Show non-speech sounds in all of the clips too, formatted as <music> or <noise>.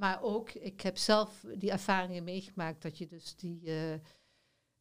Maar ook, ik heb zelf die ervaringen meegemaakt dat je dus die eh,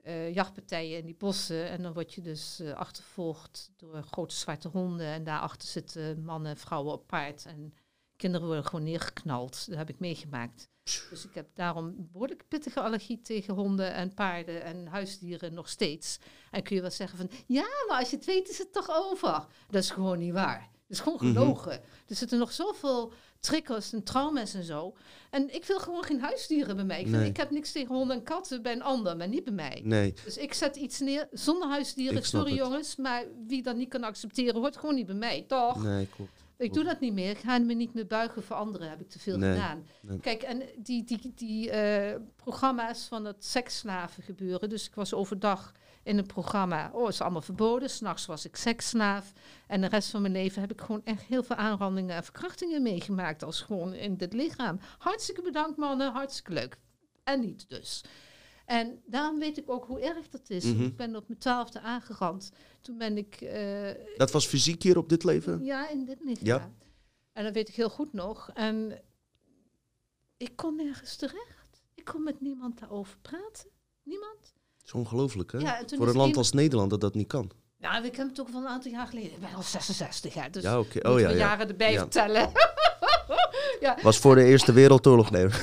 eh, jachtpartijen in die bossen en dan word je dus eh, achtervolgd door grote zwarte honden en daarachter zitten mannen, vrouwen op paard en kinderen worden gewoon neergeknald. Dat heb ik meegemaakt. Dus ik heb daarom een behoorlijk pittige allergie tegen honden en paarden en huisdieren nog steeds. En kun je wel zeggen van, ja, maar als je het weet is het toch over. Dat is gewoon niet waar. Dat is gewoon Mhm. gelogen. Er zitten nog zoveel triggers en trauma's en zo. En ik wil gewoon geen huisdieren bij mij. Ik, vind, ik heb niks tegen honden en katten bij een ander, maar niet bij mij. Nee, Dus ik zet iets neer zonder huisdieren. Ik Sorry jongens, maar wie dat niet kan accepteren, hoort gewoon niet bij mij. Toch? nee, klopt. Ik doe dat niet meer. Ik ga me niet meer buigen voor anderen. Heb ik te veel Nee, gedaan. nee. Kijk, en die, die, die eh, programma's van het seksslaven gebeuren. Dus ik was overdag in een programma. Oh, is allemaal verboden. S'nachts was ik seksslaaf. En de rest van mijn leven heb ik gewoon echt heel veel aanrandingen en verkrachtingen meegemaakt. Als gewoon in dit lichaam. Hartstikke bedankt, mannen. Hartstikke leuk. En niet dus. En daarom weet ik ook hoe erg dat is. Mhm. Ik ben op mijn twaalfde aangerand. Toen ben ik eh, Dat was fysiek hier op dit leven? ja, in dit lichaam. Ja. En dat weet ik heel goed nog. En ik kon nergens terecht. Ik kon met niemand daarover praten. Niemand. Is ongelooflijk, hè? Ja, Voor een land als Nederland dat dat niet kan. Nou, ik heb het ook wel een aantal jaar geleden. Ik ben al 66, hè. Dus ja, moeten Oh ja, jaren erbij vertellen. <laughs> ja, Was voor de Eerste Wereldoorlog, nee. <laughs>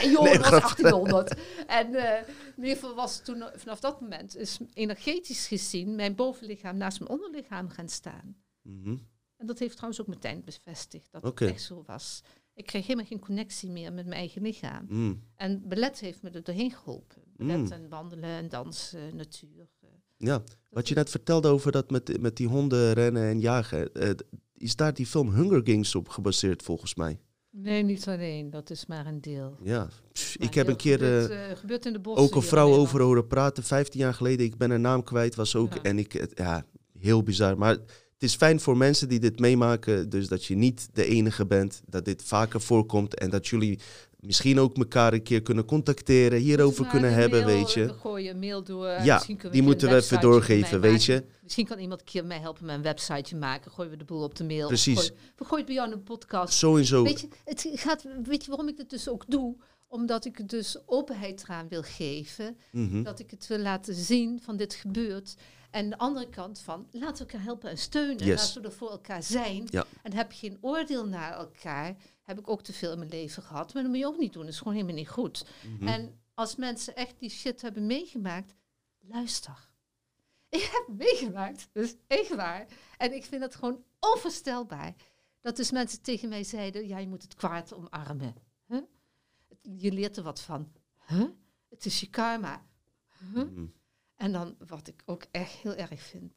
Nee, joh, <laughs> Nee, dat was grapje. 1800. En eh, in ieder geval was toen, vanaf dat moment, is energetisch gezien mijn bovenlichaam naast mijn onderlichaam gaan staan. Mhm. En dat heeft trouwens ook meteen bevestigd dat het echt zo was. Ik kreeg helemaal geen connectie meer met mijn eigen lichaam. Mm. En ballet heeft me er doorheen geholpen. Mm. en wandelen en dansen, natuur. eh. Ja, wat je net vertelde over dat met, met die honden rennen en jagen. eh, is daar die film Hunger Games op gebaseerd, volgens mij? Nee, niet alleen. Dat is maar een deel. Ja, Pff, ik heb een keer gebeurt, eh, eh, gebeurt in de bossen ook een vrouw over horen praten, 15 jaar geleden. Ik ben haar naam kwijt, was ook. Ja. En ik, het- ja, heel bizar. Maar het is fijn voor mensen die dit meemaken. Dus dat je niet de enige bent, dat dit vaker voorkomt. En dat jullie misschien ook elkaar een keer kunnen contacteren, hierover kunnen hebben, mail, weet je. We gooien een mail door. Ja, Misschien kunnen die moeten we even doorgeven, weet je. Misschien kan iemand een keer mij helpen met een websiteje maken. Gooien we de boel op de mail. Precies. Gooi- we gooien het bij jou in een podcast. Sowieso. Weet je, het gaat, weet je waarom ik het dus ook doe? Omdat ik dus openheid eraan wil geven. Mhm. Dat ik het wil laten zien van dit gebeurt. En de andere kant van, laten we elkaar helpen en steunen. Yes. Laten we er voor elkaar zijn. Ja. En heb je geen oordeel naar elkaar. Heb ik ook te veel in mijn leven gehad. Maar dat moet je ook niet doen. Dat is gewoon helemaal niet goed. Mhm. En als mensen echt die shit hebben meegemaakt, luister. <laughs> Ik heb meegemaakt, dus echt waar. En ik vind het gewoon onvoorstelbaar. Dat dus mensen tegen mij zeiden, ja, je moet het kwaad omarmen. Huh? Je leert er wat van. Huh? Het is je karma. Huh? Mhm. En dan, wat ik ook echt heel erg vind,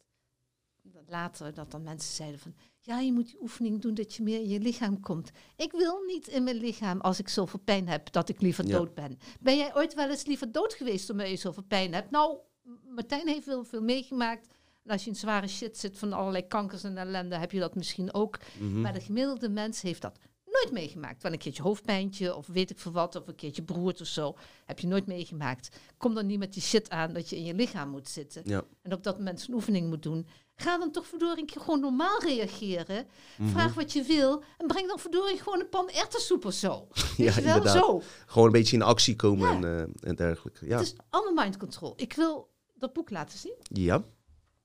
later dat dan mensen zeiden van, ja, je moet die oefening doen dat je meer in je lichaam komt. Ik wil niet in mijn lichaam als ik zoveel pijn heb dat ik liever Ja. dood ben. Ben jij ooit wel eens liever dood geweest omdat je zoveel pijn hebt? Nou, Martijn heeft heel veel meegemaakt. En als je in zware shit zit van allerlei kankers en ellende, heb je dat misschien ook. Mhm. Maar de gemiddelde mens heeft dat nooit meegemaakt. Wel een keertje hoofdpijntje of weet ik veel wat, of een keertje beroerd of zo. Heb je nooit meegemaakt. Kom dan niet met die shit aan dat je in je lichaam moet zitten. Ja. En op dat moment een oefening moet doen. Ga dan toch verdorie gewoon normaal reageren. Mhm. Vraag wat je wil. En breng dan verdorie gewoon een pan erwtensoep of zo. <laughs> Ja, wel, inderdaad. zo. Gewoon een beetje in actie komen Ja. en, eh, en dergelijke. Ja. Het is allemaal mind control. Ik wil dat boek laten zien. ja.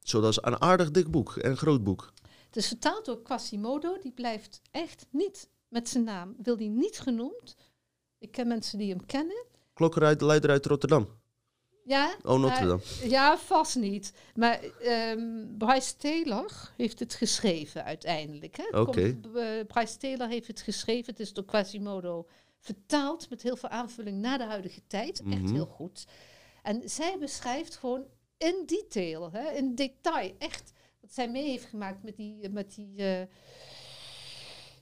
Zo, dat is een aardig dik boek en een groot boek. Het is vertaald door Quasimodo. Die blijft echt niet met zijn naam. Wil die niet genoemd. Ik ken mensen die hem kennen. Klokkenluider uit Rotterdam. Ja, Oh, Dame. ja vast niet. Maar ehm, Bryce Taylor heeft het geschreven uiteindelijk. Oké. komt- eh, Bryce Taylor heeft het geschreven. Het is door Quasimodo vertaald met heel veel aanvulling naar de huidige tijd. Echt Mhm. heel goed. En zij beschrijft gewoon in detail, hè, in detail, echt wat zij mee heeft gemaakt met die, met die eh,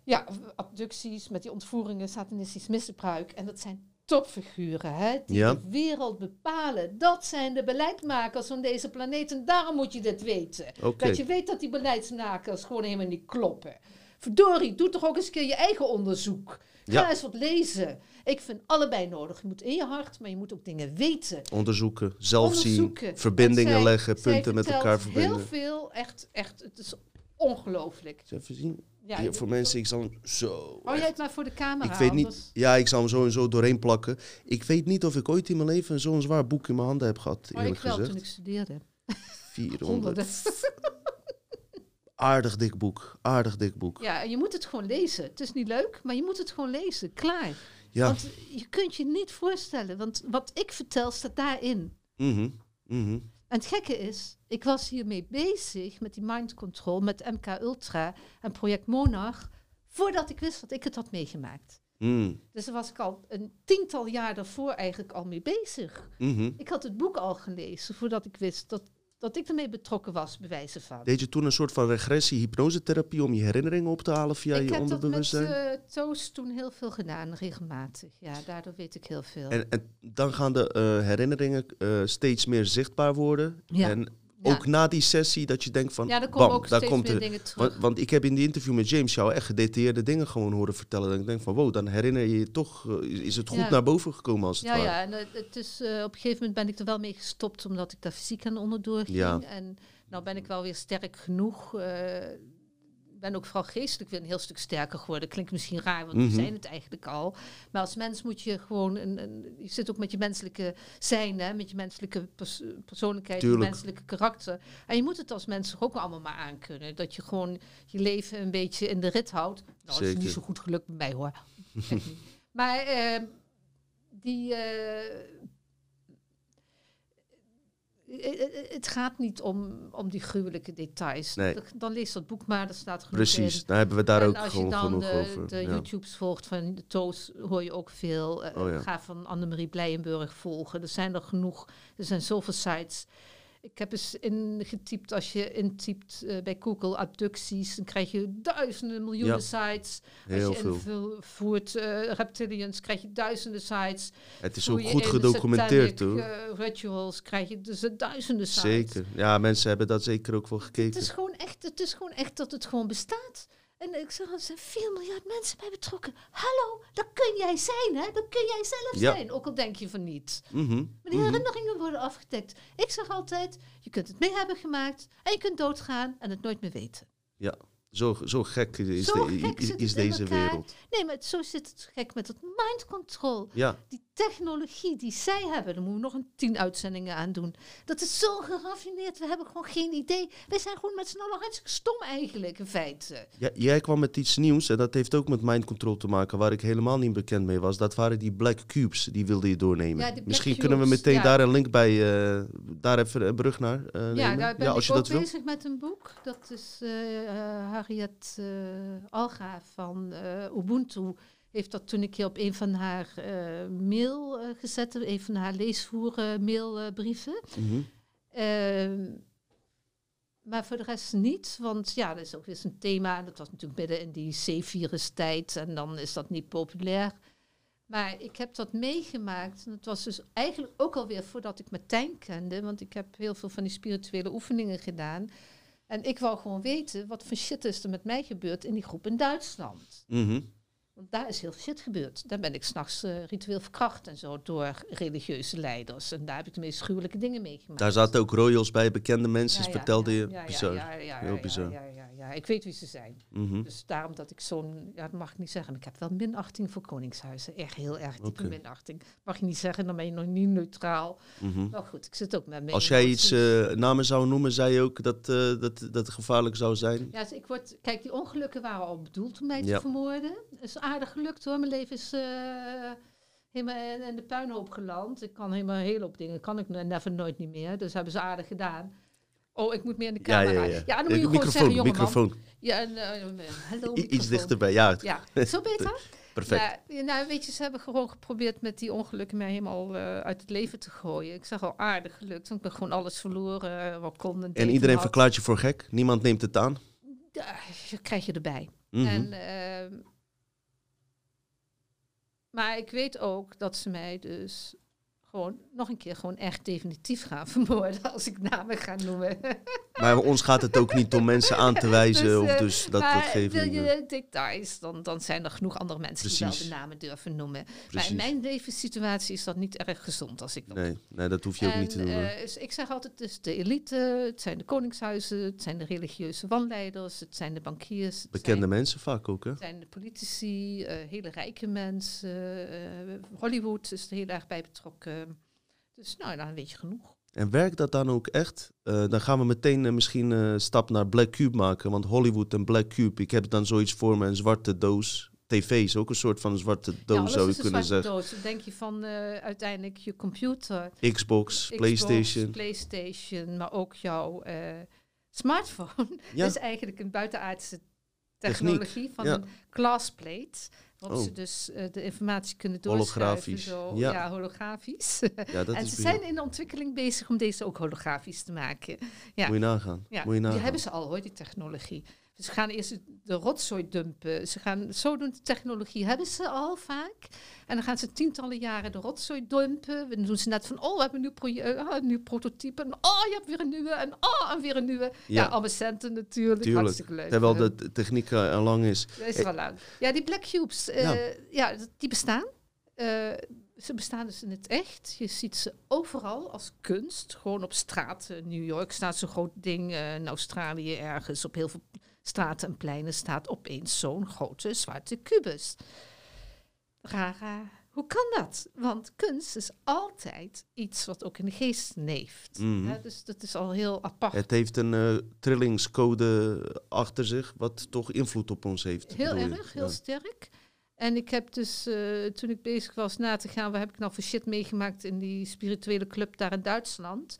ja, abducties, met die ontvoeringen, satanistisch misbruik. En dat zijn topfiguren, hè, die Ja. de wereld bepalen. Dat zijn de beleidsmakers van deze planeet. En daarom moet je dit weten. Dat je weet dat die beleidsmakers gewoon helemaal niet kloppen. Verdorie, doe toch ook eens een keer je eigen onderzoek. Ga Ja. eens wat lezen. Ik vind allebei nodig. Je moet in je hart, maar je moet ook dingen weten. Onderzoeken, zelf Onderzoeken. zien, verbindingen zij- leggen, punten met elkaar verbinden. Heel veel, echt, echt, het is ongelooflijk. Even zien. Ja, voor mensen, ik zal hem zo... Oh, jij het maar voor de camera. ik weet niet, ja, ik zal hem zo en zo doorheen plakken. Ik weet niet of ik ooit in mijn leven zo'n zwaar boek in mijn handen heb gehad, Oh, eerlijk ik wel gezegd. toen ik studeerde. 400. <laughs> Honderden. Aardig dik boek, aardig dik boek. Ja, en je moet het gewoon lezen. Het is niet leuk, maar je moet het gewoon lezen. Klaar. Ja, Want je kunt je niet voorstellen, want wat ik vertel staat daarin. mhm, mhm. En het gekke is, ik was hiermee bezig met die mind control, met MK Ultra en project Monarch, voordat ik wist dat ik het had meegemaakt. Mm, Dus daar was ik al een tiental jaar daarvoor eigenlijk al mee bezig. mhm. Ik had het boek al gelezen voordat ik wist dat, dat ik ermee betrokken was, bij wijze van. Deed je toen een soort van regressie, hypnosetherapie om je herinneringen op te halen via ik je heb dat met onderbewustzijn? eh Toast toen heel veel gedaan, regelmatig. Ja, daardoor weet ik heel veel. En, en dan gaan de eh, herinneringen eh, steeds meer zichtbaar worden. Ja. En Ja. ook na die sessie dat je denkt van, ja, bam, ook daar komt meer de, dingen terug. Want, want ik heb in die interview met James jou echt gedetailleerde dingen gewoon horen vertellen. Dat ik denk van, wow, dan herinner je je toch, eh, is het goed Ja. naar boven gekomen als het Ja, ware. ja, en het, het is, eh, op een gegeven moment ben ik er wel mee gestopt, omdat ik daar fysiek aan onderdoor ging. En nou ben ik wel weer sterk genoeg. Ben ook vooral geestelijk weer een heel stuk sterker geworden. Klinkt misschien raar, want Mhm. we zijn het eigenlijk al. Maar als mens moet je gewoon, een, een, je zit ook met je menselijke zijn, hè, met je menselijke pers- persoonlijkheid, je menselijke karakter. En je moet het als mens ook allemaal maar aankunnen. Dat je gewoon je leven een beetje in de rit houdt. Nou, dat is Zeker. niet zo goed gelukt met mij hoor. <laughs> Maar eh, die. eh, het gaat niet om, om die gruwelijke details. Nee. Dan- lees dat boek maar, daar staat genoeg Precies, daar hebben we daar en ook als je dan de, over. de ja. YouTubes volgt van de Toos, hoor je ook veel. Eh, Oh ja. Ga van Annemarie Blijenburg volgen. Er zijn er genoeg. Er zijn zoveel sites. Ik heb eens ingetypt, als je intypt eh, bij Google abducties, dan krijg je duizenden, miljoenen Ja. sites. Heel als je veel. invoert eh, reptilians, krijg je duizenden sites. Het is Voer ook goed gedocumenteerd hoor. eh, rituals, krijg je dus duizenden sites. Zeker. Ja, mensen hebben dat zeker ook wel Het gekeken. is, gewoon echt, het is gewoon echt dat het gewoon bestaat. En ik zeg, er zijn 4 miljard mensen bij betrokken. Hallo, dat kun jij zijn, hè? Dat kun jij zelf Ja. zijn. Ook al denk je van niet. Mhm, Maar die mhm. herinneringen worden afgedekt. Ik zeg altijd, je kunt het mee hebben gemaakt en je kunt doodgaan en het nooit meer weten. Zo, zo gek is, Zo de- gek is, deze wereld. Nee, maar het- zo zit het gek met het mind control. Ja, Die technologie die zij hebben, daar moeten we nog een tien uitzendingen aan doen. Dat is zo geraffineerd, we hebben gewoon geen idee. Wij zijn gewoon met z'n allen hartstikke stom eigenlijk, in feite. Ja, jij kwam met iets nieuws en dat heeft ook met mind control te maken, waar ik helemaal niet bekend mee was. Dat waren die black cubes, die wilde je doornemen. Ja, Misschien kunnen we meteen ja. daar een link bij, eh, daar even een brug naar eh, nemen. Ja, daar ben als ik je ook wil. bezig met een boek. Dat is eh, Harriet Alga van Ubuntu. Heeft dat toen een keer op een van haar eh, mail eh, gezet. Een van haar leesvoeren mailbrieven. Mhm. Ehm, maar voor de rest niet, want ja, dat is ook weer een thema. Dat was natuurlijk midden in die C-virus-tijd en dan is dat niet populair. Maar ik heb dat meegemaakt en het was dus eigenlijk ook alweer voordat ik Martijn kende, want ik heb heel veel van die spirituele oefeningen gedaan. En ik wou gewoon weten, wat voor shit is er met mij gebeurd in die groep in Duitsland? Mhm. Want daar is heel veel shit gebeurd. Daar ben ik s'nachts eh ritueel verkracht en zo door religieuze leiders. En daar heb ik de meest gruwelijke dingen meegemaakt. Daar zaten ook royals bij, bekende mensen, Ja, ja, vertelde ja, je. ja, ja, bizar. Ja, ja, Heel bizar. Ja, Ik weet wie ze zijn. Mhm. Dus daarom dat ik zo'n, ja, dat mag ik niet zeggen. maar Ik heb wel minachting voor koningshuizen. Echt heel erg diepe minachting. Mag je niet zeggen, dan ben je nog niet neutraal. Mhm. Maar goed, ik zit ook met me. Als jij iets eh, namen zou noemen, zei je ook dat, eh, dat, dat het gevaarlijk zou zijn. Ja, dus ik word, kijk, die ongelukken waren al bedoeld om mij te Ja. vermoorden. Is aardig gelukt hoor. Mijn leven is eh, helemaal in, de puinhoop geland. Ik kan helemaal hele hoop dingen. Kan ik never nooit niet meer. Dus hebben ze aardig gedaan. Oh, ik moet meer in de Ja, camera. ja, ja. dan moet je gewoon microfoon, zeggen, jongeman. microfoon. Ja, en, eh, eh, hallo, I- iets microfoon. dichterbij. Ja, Ja, zo beter? <laughs> perfect. Ja, nou, weet je, ze hebben gewoon geprobeerd met die ongelukken mij helemaal eh, uit het leven te gooien. Ik zeg al aardig gelukt, want ik ben gewoon alles verloren wat kon. En iedereen verklaart je voor gek. Niemand neemt het aan. Ja, krijg je erbij. Mhm. En, ehm, maar ik weet ook dat ze mij dus gewoon nog een keer gewoon echt definitief gaan <laughs> vermoorden als ik namen ga noemen. <laughs> Maar ons gaat het ook niet om mensen aan te <laughs> wijzen. Dus, of eh, dus dat, maar dat wil je details, dan, dan zijn er genoeg andere mensen die wel de namen durven noemen. Maar Precies. in mijn levenssituatie is dat niet erg gezond als ik dat Nee, nee, dat hoef je ook niet te doen. eh, dus ik zeg altijd, is de elite, het zijn de koningshuizen, het zijn de religieuze wanleiders, het zijn de bankiers, Bekende zijn, mensen vaak ook, hè? het zijn de politici, eh, hele rijke mensen, Hollywood is er heel erg bij betrokken. Dus nou, dan weet je genoeg. En werkt dat dan ook echt? Eh, dan gaan we meteen eh, misschien een stap naar Black Cube maken. Want Hollywood en Black Cube, ik heb dan zoiets voor me, een zwarte doos. TV is ook een soort van zwarte doos, ja, zou je kunnen zwarte zeggen. doos. Dan denk je van eh, uiteindelijk je computer, Xbox, Xbox, PlayStation. PlayStation, maar ook jouw eh, smartphone. Ja, <laughs> Dat is eigenlijk een buitenaardse technologie van een glassplate. Waarop Oh. ze dus eh, de informatie kunnen doorschuiven. Holografisch, Zo, ja. ja. holografisch. ja, dat <laughs> en ze zijn in de ontwikkeling bezig om deze ook holografisch te maken. ja. Moet je nagaan. Ja, Moet je nagaan. die hebben ze al hoor, die technologie. Ze gaan eerst de rotzooi dumpen. Ze gaan zo doen, de technologie hebben ze al vaak. En dan gaan ze tientallen jaren de rotzooi dumpen. Dan doen ze net van, oh, we hebben een nieuw, eh, ah, een nieuw prototype. En oh, je hebt weer een nieuwe. En oh, en weer een nieuwe. Ja, Ja. allemaal centen natuurlijk. Tuurlijk. Hartstikke leuk. Terwijl de techniek eh, al lang is. dat is wel lang. Ja, die black cubes, eh, Ja. die bestaan. Eh, ze bestaan dus in het echt. Je ziet ze overal als kunst. Gewoon op straat. In New York staat zo'n groot ding. eh, in Australië ergens. Op heel veel straten en pleinen staat opeens zo'n grote zwarte kubus. Rara. Hoe kan dat? Want kunst is altijd iets wat ook in de geest leeft. Mhm. Dus dat is al heel apart. Het heeft een eh, trillingscode achter zich, wat toch invloed op ons heeft. Heel erg, heel Ja. sterk. En ik heb dus, eh, toen ik bezig was na te gaan, wat heb ik nou voor shit meegemaakt in die spirituele club daar in Duitsland,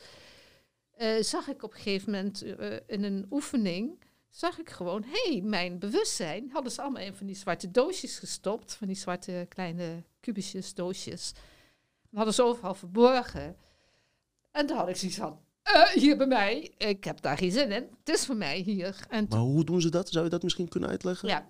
eh, zag ik op een gegeven moment in een oefening, zag ik gewoon, hé, hey, mijn bewustzijn, hadden ze allemaal in van die zwarte doosjes gestopt, van die zwarte kleine kubusjes, doosjes. Dat hadden ze overal verborgen. En toen had ik zoiets van, eh, hier bij mij, ik heb daar geen zin in, het is voor mij hier. En Maar hoe doen ze dat? Zou je dat misschien kunnen uitleggen? ja.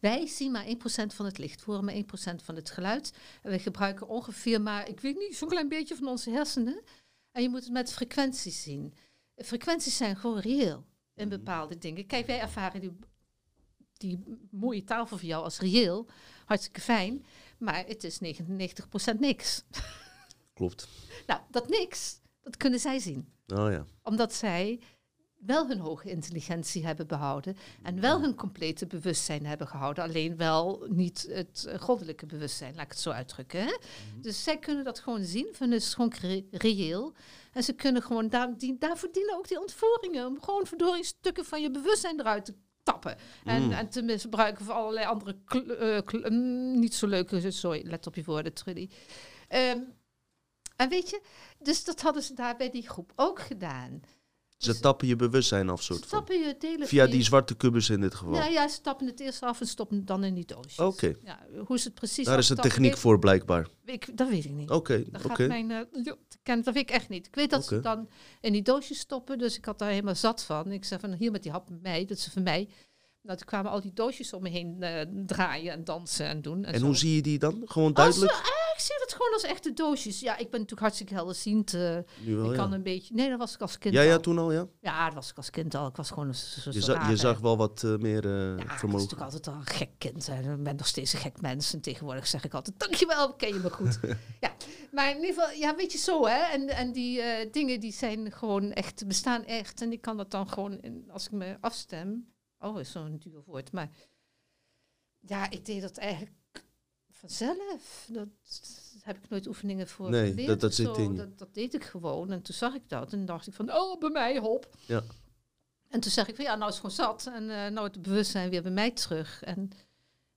Wij zien maar 1% van het licht, horen maar 1% van het geluid. En we gebruiken ongeveer maar, ik weet niet, zo'n klein beetje van onze hersenen. En je moet het met frequenties zien. Frequenties zijn gewoon reëel in Mhm. bepaalde dingen. Kijk, wij ervaren die, die mooie tafel voor jou als reëel. Hartstikke fijn. Maar het is 99% niks. Klopt. <laughs> Nou, dat niks, dat kunnen zij zien Oh ja. omdat zij wel hun hoge intelligentie hebben behouden en wel hun complete bewustzijn hebben gehouden, alleen wel niet het eh, goddelijke bewustzijn, laat ik het zo uitdrukken. Hè? Dus zij kunnen dat gewoon zien, van het is gewoon re- reëel. En ze kunnen gewoon, daar, die, daarvoor dienen ook die ontvoeringen, om gewoon verdorie stukken van je bewustzijn eruit te tappen. En, Mm. en te misbruiken voor allerlei andere, eh, mm, niet zo leuke, sorry, let op je woorden, Trudy. Ehm, en weet je, dus dat hadden ze daar bij die groep ook gedaan. Ze tappen je bewustzijn af, soort van. Stappen je Via van die zwarte kubus in dit geval. Nou ja, ze stappen het eerst af en stoppen het dan in die doosjes. Oké. Ja, hoe is het precies? Daar is een techniek voor, blijkbaar. Ik, dat weet ik niet. Oké, Dat oké. mijn eh, dat weet ik echt niet. Ik weet dat ze dan in die doosjes stoppen, dus ik had daar helemaal zat van. Ik zei van hier met die hap met mij, dat is voor mij. Nou, toen kwamen al die doosjes om me heen eh, draaien en dansen en doen. En, En hoe zie je die dan? Gewoon Als, duidelijk? Eh, ik zie het gewoon als echte doosjes. Ja, ik ben natuurlijk hartstikke helderziend. eh nu wel, ik ja. kan een beetje... Nee, dat was ik als kind Ja, ja, al. toen al, ja. Ja, dat was ik als kind al. Ik was gewoon zo, zo Je, je zag wel wat eh, meer eh, Ja, ik was vermogen. natuurlijk altijd al een gek kind. Ik ben nog steeds een gek mens. En tegenwoordig zeg ik altijd, dankjewel, ken je me goed. <laughs> ja, maar in ieder geval, ja, weet je zo, hè. En, en die eh, dingen, die zijn gewoon echt, bestaan echt. En ik kan dat dan gewoon, in, als ik me afstem... Oh, is zo'n duur woord. Maar ja, ik deed dat eigenlijk vanzelf. Dat heb ik nooit oefeningen voor Nee, geleerd dat- dat zit in. Dat, dat deed ik gewoon. En toen zag ik dat. En dacht ik van, oh, bij mij, hop. Ja. En toen zeg ik van ja, nou is het gewoon zat. En eh nou het bewustzijn weer bij mij terug. En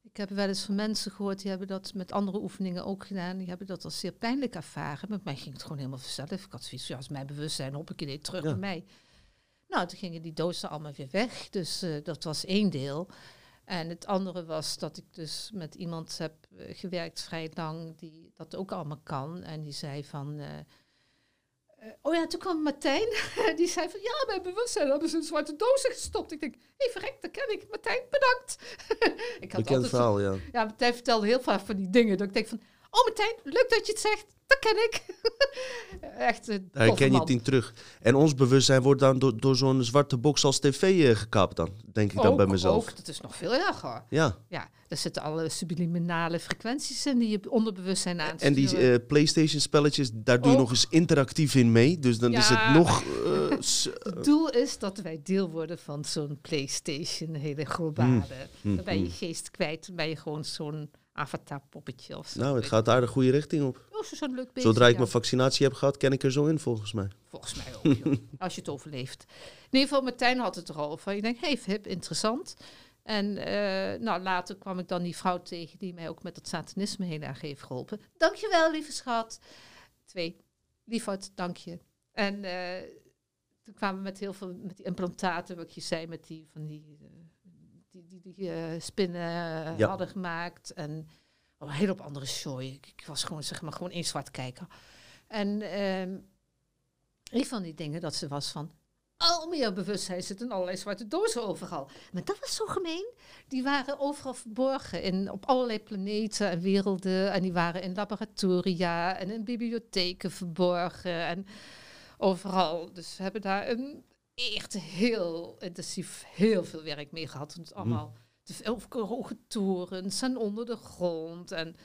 ik heb wel eens van mensen gehoord, die hebben dat met andere oefeningen ook gedaan. Die hebben dat als zeer pijnlijk ervaren. Met mij ging het gewoon helemaal vanzelf. Ik had zoiets ja, als mijn bewustzijn, hop ik idee terug Ja. bij mij. Nou, toen gingen die dozen allemaal weer weg. Dus eh, dat was één deel. En het andere was dat ik dus met iemand heb eh, gewerkt vrij lang, die dat ook allemaal kan. En die zei van... eh, eh, oh ja, toen kwam Martijn. <laughs> Die zei van, ja, mijn bewustzijn hebben ze in zwarte dozen gestopt. Ik denk, hé, hey, verrek, dat ken ik. Martijn, bedankt. <laughs> ik had Bekend altijd verhaal, ja. ja, Martijn vertelde heel vaak van die dingen. Dat ik denk van, Oh, Martijn, leuk dat je het zegt. Dat ken ik. <laughs> Echt een Daar herken je het in terug. En ons bewustzijn wordt dan door, door zo'n zwarte box als tv eh, gekaapt dan, denk ik dan bij mezelf. Ook, dat is nog veel erger. Ja, Ja, er zitten alle subliminale frequenties in die je onderbewustzijn aan en die eh, PlayStation spelletjes, daar doe je Ook. nog eens interactief in mee. Dus dan is het nog... <laughs> eh, Het doel is dat wij deel worden van zo'n PlayStation, hele globale. mm, ben je mm. geest kwijt, ben je gewoon zo'n avatar-poppetje of zo. nou, het gaat daar de goede richting op. je. Oh, zo- zo'n leuk beestje, Zodra ik ja. mijn vaccinatie heb gehad, ken ik er zo in volgens mij. Volgens mij ook, joh. <laughs> als je het overleeft. In ieder geval, Martijn had het erover. Ik denk, hey, hip, interessant. En eh, nou, later kwam ik dan die vrouw tegen die mij ook met het satanisme heel erg heeft geholpen. Dankjewel, lieve schat. Twee, liefhart, dank je. En eh, toen kwamen we met heel veel, met die implantaten, wat je zei, met die van die, eh, die, die, eh, spinnen eh, Ja. hadden gemaakt. En oh, een hele op andere show. Ik, ik was gewoon, zeg maar, gewoon één zwart kijker. En ehm, een van die dingen dat ze was van. Al meer bewustzijn zit in allerlei zwarte dozen overal. Maar dat was zo gemeen. Die waren overal verborgen in, op allerlei planeten en werelden. En die waren in laboratoria en in bibliotheken verborgen. En overal. Dus we hebben daar een echt heel intensief, heel veel werk mee gehad. Het allemaal te veel hoge torens en onder de grond. En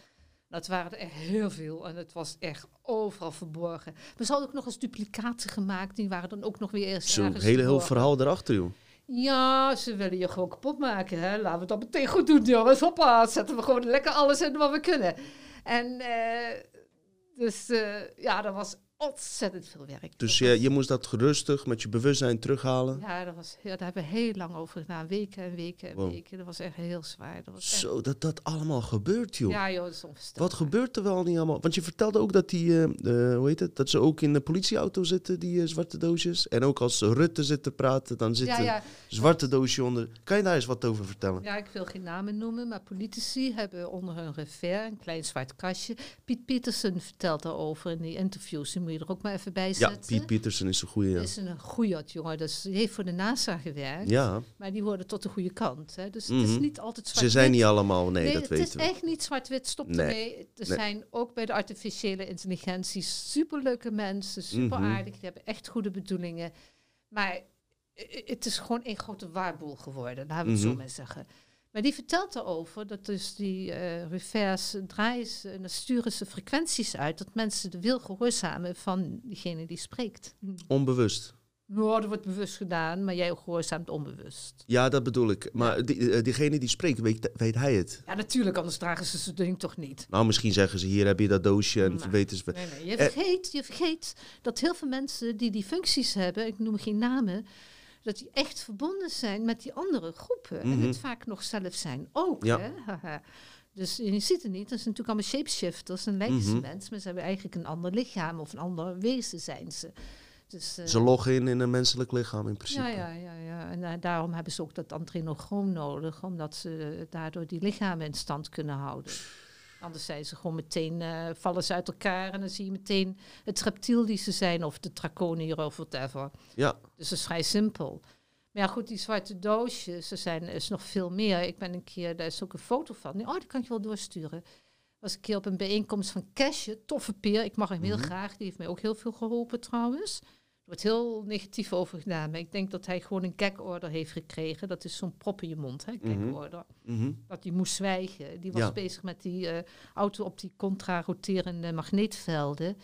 dat waren er heel veel. En het was echt overal verborgen. We hadden ook nog eens duplicaten gemaakt. Die waren dan ook nog weer eens Zo'n hele heel verhaal erachter, joh. Ja, ze willen je gewoon kapot maken. Hè? Laten we dat meteen goed doen, jongens. Hoppa, zetten we gewoon lekker alles in wat we kunnen. En eh, dus eh, ja, dat was ontzettend veel werk. Dus je, je moest dat rustig met je bewustzijn terughalen. Ja, dat was, heel, daar hebben we heel lang over gedaan. Weken en weken en Wow. weken. Dat was echt heel zwaar. Dat was echt- Zo, dat dat allemaal gebeurt, joh. ja, joh, dat is onvoorstelbaar. Wat gebeurt er wel niet allemaal? Want je vertelde ook dat die, eh, hoe heet het, dat ze ook in de politieauto zitten, die eh, zwarte doosjes. En ook als Rutte zit te praten, dan zit Ja, een ja, zwarte doosje onder. Kan je daar eens wat over vertellen? Ja, ik wil geen namen noemen, maar politici hebben onder hun revers een klein zwart kastje. Piet Pietersen vertelt daarover in die interviews. Die moet je er ook maar even bij Ja, zetten. Piet Pietersen is een goede. Ja. Is een goeie jongen. Dus die heeft voor de NASA gewerkt. ja, Maar die worden tot de goede kant. Hè. Dus het is Mhm. niet altijd zwart ze zijn niet allemaal, nee, dat het weten is we. echt niet zwart-wit. Stop Nee. ermee. Er Nee. zijn ook bij de artificiële intelligentie superleuke mensen. Super Mhm. aardig. Die hebben echt goede bedoelingen. Maar eh, het is gewoon een grote waarboel geworden. Laten we het zo Mhm. maar zeggen. Maar die vertelt erover dat dus die eh reverse draaien ze en dan sturen ze frequenties uit dat mensen de wil gehoorzamen van diegene die spreekt. Hm. Onbewust. Nou, dat wordt bewust gedaan, maar jij gehoorzaamt onbewust. Ja, dat bedoel ik. Maar die, eh, diegene die spreekt, weet, weet hij het? Ja, natuurlijk, anders dragen ze zo'n ding toch niet. Nou, misschien zeggen ze, hier heb je dat doosje en weten ze... Nee, nee. Je, Eh. vergeet, je vergeet dat heel veel mensen die die functies hebben, ik noem geen namen, dat die echt verbonden zijn met die andere groepen. En Mhm. het vaak nog zelf zijn ook. Ja. Hè? Dus je ziet het niet, dat zijn natuurlijk allemaal shapeshifters en lijken Mhm. mensen, maar ze hebben eigenlijk een ander lichaam of een ander wezen zijn ze. Dus, eh, Ze loggen in in een menselijk lichaam in principe. ja, ja, ja, ja. En eh, daarom hebben ze ook dat adrenochroom nodig, omdat ze daardoor die lichamen in stand kunnen houden. Anders zijn ze gewoon meteen, eh, vallen ze uit elkaar en dan zie je meteen het reptiel die ze zijn, of de draconier of whatever. Ja. Dus dat is vrij simpel. Maar ja, goed, die zwarte doosjes, er zijn er is nog veel meer. Ik ben een keer, daar is ook een foto van. Oh, die kan ik je wel doorsturen. was een keer op een bijeenkomst van Cashje, toffe peer. Ik mag hem heel Mhm. graag. Die heeft mij ook heel veel geholpen trouwens. Wordt heel negatief over gedaan. Maar ik denk dat hij gewoon een gag-order heeft gekregen. Dat is zo'n prop in je mond, hè, Mhm. Mhm. Dat hij moest zwijgen. Die was Ja. bezig met die eh, auto op die contra-roterende magneetvelden.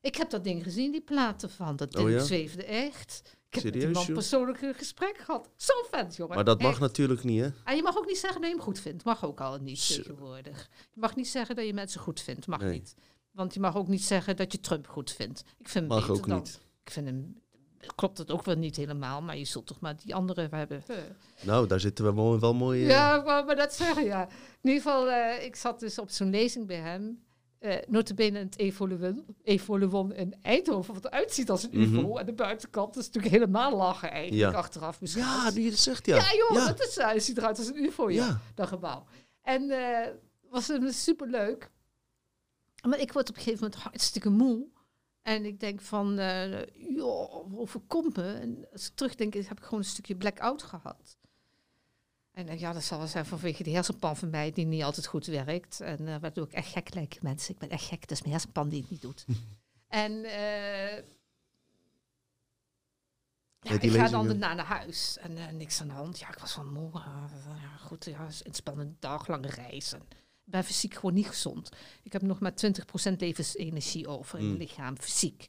Ik heb dat ding gezien, die platen van. Dat Oh ding ja? zweefde echt. Ik heb Serieus, joh? persoonlijk een gesprek gehad. Zo vet, jongen. Maar dat mag Echt. natuurlijk niet, hè? En je mag ook niet zeggen dat je hem goed vindt. Mag ook al niet Zo. tegenwoordig. Je mag niet zeggen dat je mensen goed vindt. Mag Nee. niet. Want je mag ook niet zeggen dat je Trump goed vindt. Ik vind Mag beter ook dan- niet. Ik vind hem... Klopt het ook wel niet helemaal, maar je zult toch maar die andere hebben. Nou, daar zitten we mooi, wel mooi... eh, Ja, ik wou maar dat zeggen, ja. In ieder geval, eh, ik zat dus op zo'n lezing bij hem. eh notabene in het Evoluon, Evoluon in Eindhoven, wat eruit ziet als een Mhm. ufo. En de buitenkant is natuurlijk helemaal lachen eigenlijk, Ja. achteraf misschien. Ja, die zegt ja. Ja, joh, ja. dat is, hij ziet eruit als een ufo, ja, Ja. dat gebouw. En eh was het superleuk. Maar ik word op een gegeven moment hartstikke moe. En ik denk van, eh joh, overkomt me. En als ik terugdenk, heb ik gewoon een stukje blackout gehad. En eh, ja, dat zal wel zijn vanwege die hersenpan van mij die niet altijd goed werkt. En uh, waardoor ik echt gek lijk, mensen. Ik ben echt gek, dat is mijn hersenpan die het niet doet. <laughs> en uh, ja, ik ga dan daarna naar huis en uh, niks aan de hand. Ja, ik was van moe. ja, goed, ja, een spannende dag, lange reis. En ben fysiek gewoon niet gezond. Ik heb nog maar 20% levensenergie over in mm. mijn lichaam, fysiek.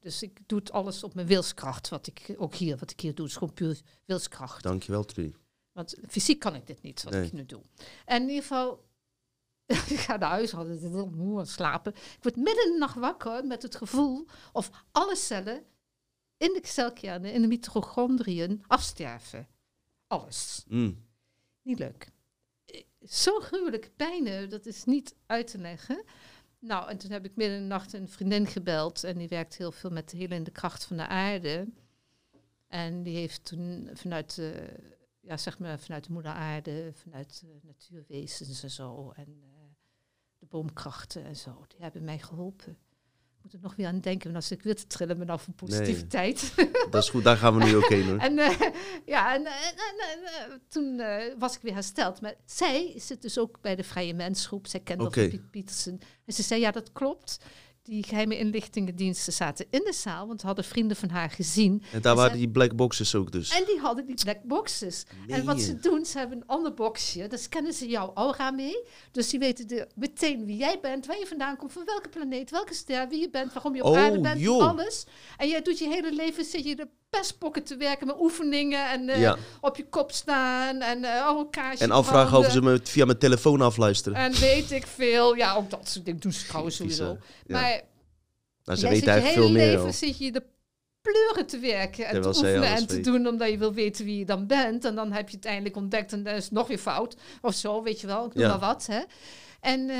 Dus ik doe het alles op mijn wilskracht, wat ik ook hier, wat ik hier doe. is gewoon puur wilskracht. Dankjewel, Trudy. Want fysiek kan ik dit niet, wat ik nu doe. En in ieder geval, <laughs> ik ga naar huis, had het heel moe slapen. Ik word midden in de nacht wakker met het gevoel of alle cellen in de celkernen, in de mitochondriën, afsterven. Alles. Mm. Niet leuk. Zo gruwelijke pijnen, dat is niet uit te leggen. Nou, en toen heb ik midden in de nacht een vriendin gebeld. En die werkt heel veel met de helende kracht van de aarde. En die heeft toen vanuit de, ja, zeg maar, vanuit de moeder aarde, vanuit de natuurwezens en zo. En uh, de boomkrachten en zo. Die hebben mij geholpen moet er nog weer aan denken. als ik weer te trillen ben af van positiviteit. <laughs> dat is goed, daar gaan we nu ook heen hoor. <laughs> en uh, ja, en, toen uh, was ik weer hersteld. Maar zij zit dus ook bij de Vrije Mensgroep. Zij kent okay. Piet Pietersen. En ze zei, ja, dat klopt die geheime inlichtingendiensten zaten in de zaal, want hadden vrienden van haar gezien. En daar waren die black boxes ook dus. En die hadden die black boxes. En wat ze doen, ze hebben een ander boxje, daar scannen ze jouw aura mee. Dus die weten de, meteen wie jij bent, waar je vandaan komt, van welke planeet, welke ster, wie je bent, waarom je op oh, aarde bent, joh. alles. En jij doet je hele leven, zit je de pestpokken te werken met oefeningen en uh, op je kop staan en uh, elkaar En afvragen of ze me via mijn telefoon afluisteren. En weet ik veel. Ja, ook dat soort dingen doen ze trouwens sowieso. Ja. Maar nou, ze weten eigenlijk veel meer. Je hele leven zit je de pleuren te werken en te oefenen en te doen omdat je wil weten wie je dan bent. En dan heb je het eindelijk ontdekt en dan is nog weer fout. Of zo, weet je wel. Ik noem maar wat, hè. En, uh,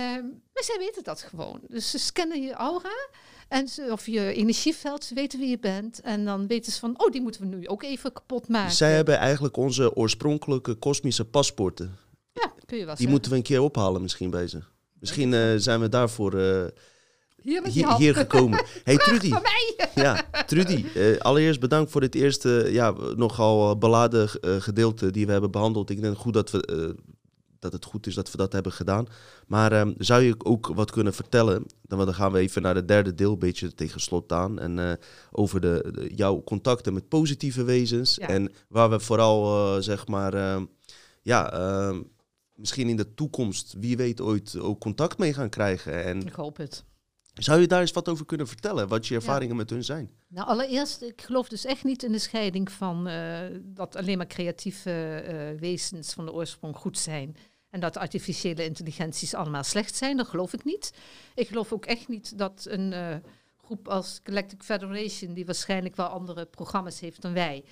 maar zij weten dat gewoon. Dus ze scannen je aura en ze, of je energieveld, ze weten wie je bent. En dan weten ze van, oh, die moeten we nu ook even kapot maken. Zij hebben eigenlijk onze oorspronkelijke kosmische paspoorten. Ja, kun je wel Die moeten we een keer ophalen misschien bij ze. Misschien uh, zijn we daarvoor... Uh, hier, hier, hier, gekomen. <laughs> Hey Trudy. Ja, Trudy. Uh, allereerst bedankt voor dit eerste ja, nogal beladen gedeelte die we hebben behandeld. Ik denk goed dat we dat het goed is dat we dat hebben gedaan. Maar um, zou je ook wat kunnen vertellen? Dan, dan gaan we even naar het derde deel, een beetje tegen slot aan. En uh, over de, de, jouw contacten met positieve wezens. Ja. En waar we vooral, uh, zeg maar, uh, ja, ehm, misschien in de toekomst, wie weet, ooit ook contact mee gaan krijgen. En ik hoop het. Zou je daar eens wat over kunnen vertellen? Wat je ervaringen ja. met hun zijn? Nou, allereerst, ik geloof dus echt niet in de scheiding van uh, dat alleen maar creatieve wezens van de oorsprong goed zijn. En dat artificiële intelligenties allemaal slecht zijn, dat geloof ik niet. Ik geloof ook echt niet dat een uh, groep als Galactic Federation, die waarschijnlijk wel andere programma's heeft dan wij,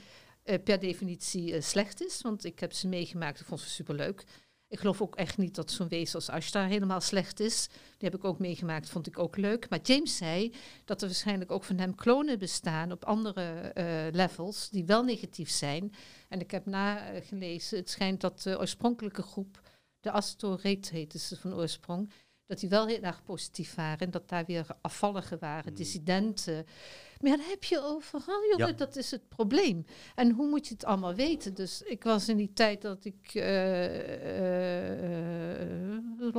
per definitie slecht is. Want ik heb ze meegemaakt, ik vond ze superleuk. Ik geloof ook echt niet dat zo'n wezen als Ashtar helemaal slecht is. Die heb ik ook meegemaakt, vond ik ook leuk. Maar James zei dat er waarschijnlijk ook van hem klonen bestaan op andere levels die wel negatief zijn. En ik heb nagelezen, het schijnt dat de oorspronkelijke groep, de Astoret heette ze van oorsprong, dat die wel heel erg positief waren. En dat daar weer afvalligen waren, mm. dissidenten. Maar ja, dat heb je overal, jongen. Ja. Dat is het probleem. En hoe moet je het allemaal weten? Dus ik was in die tijd dat ik... Uh, uh,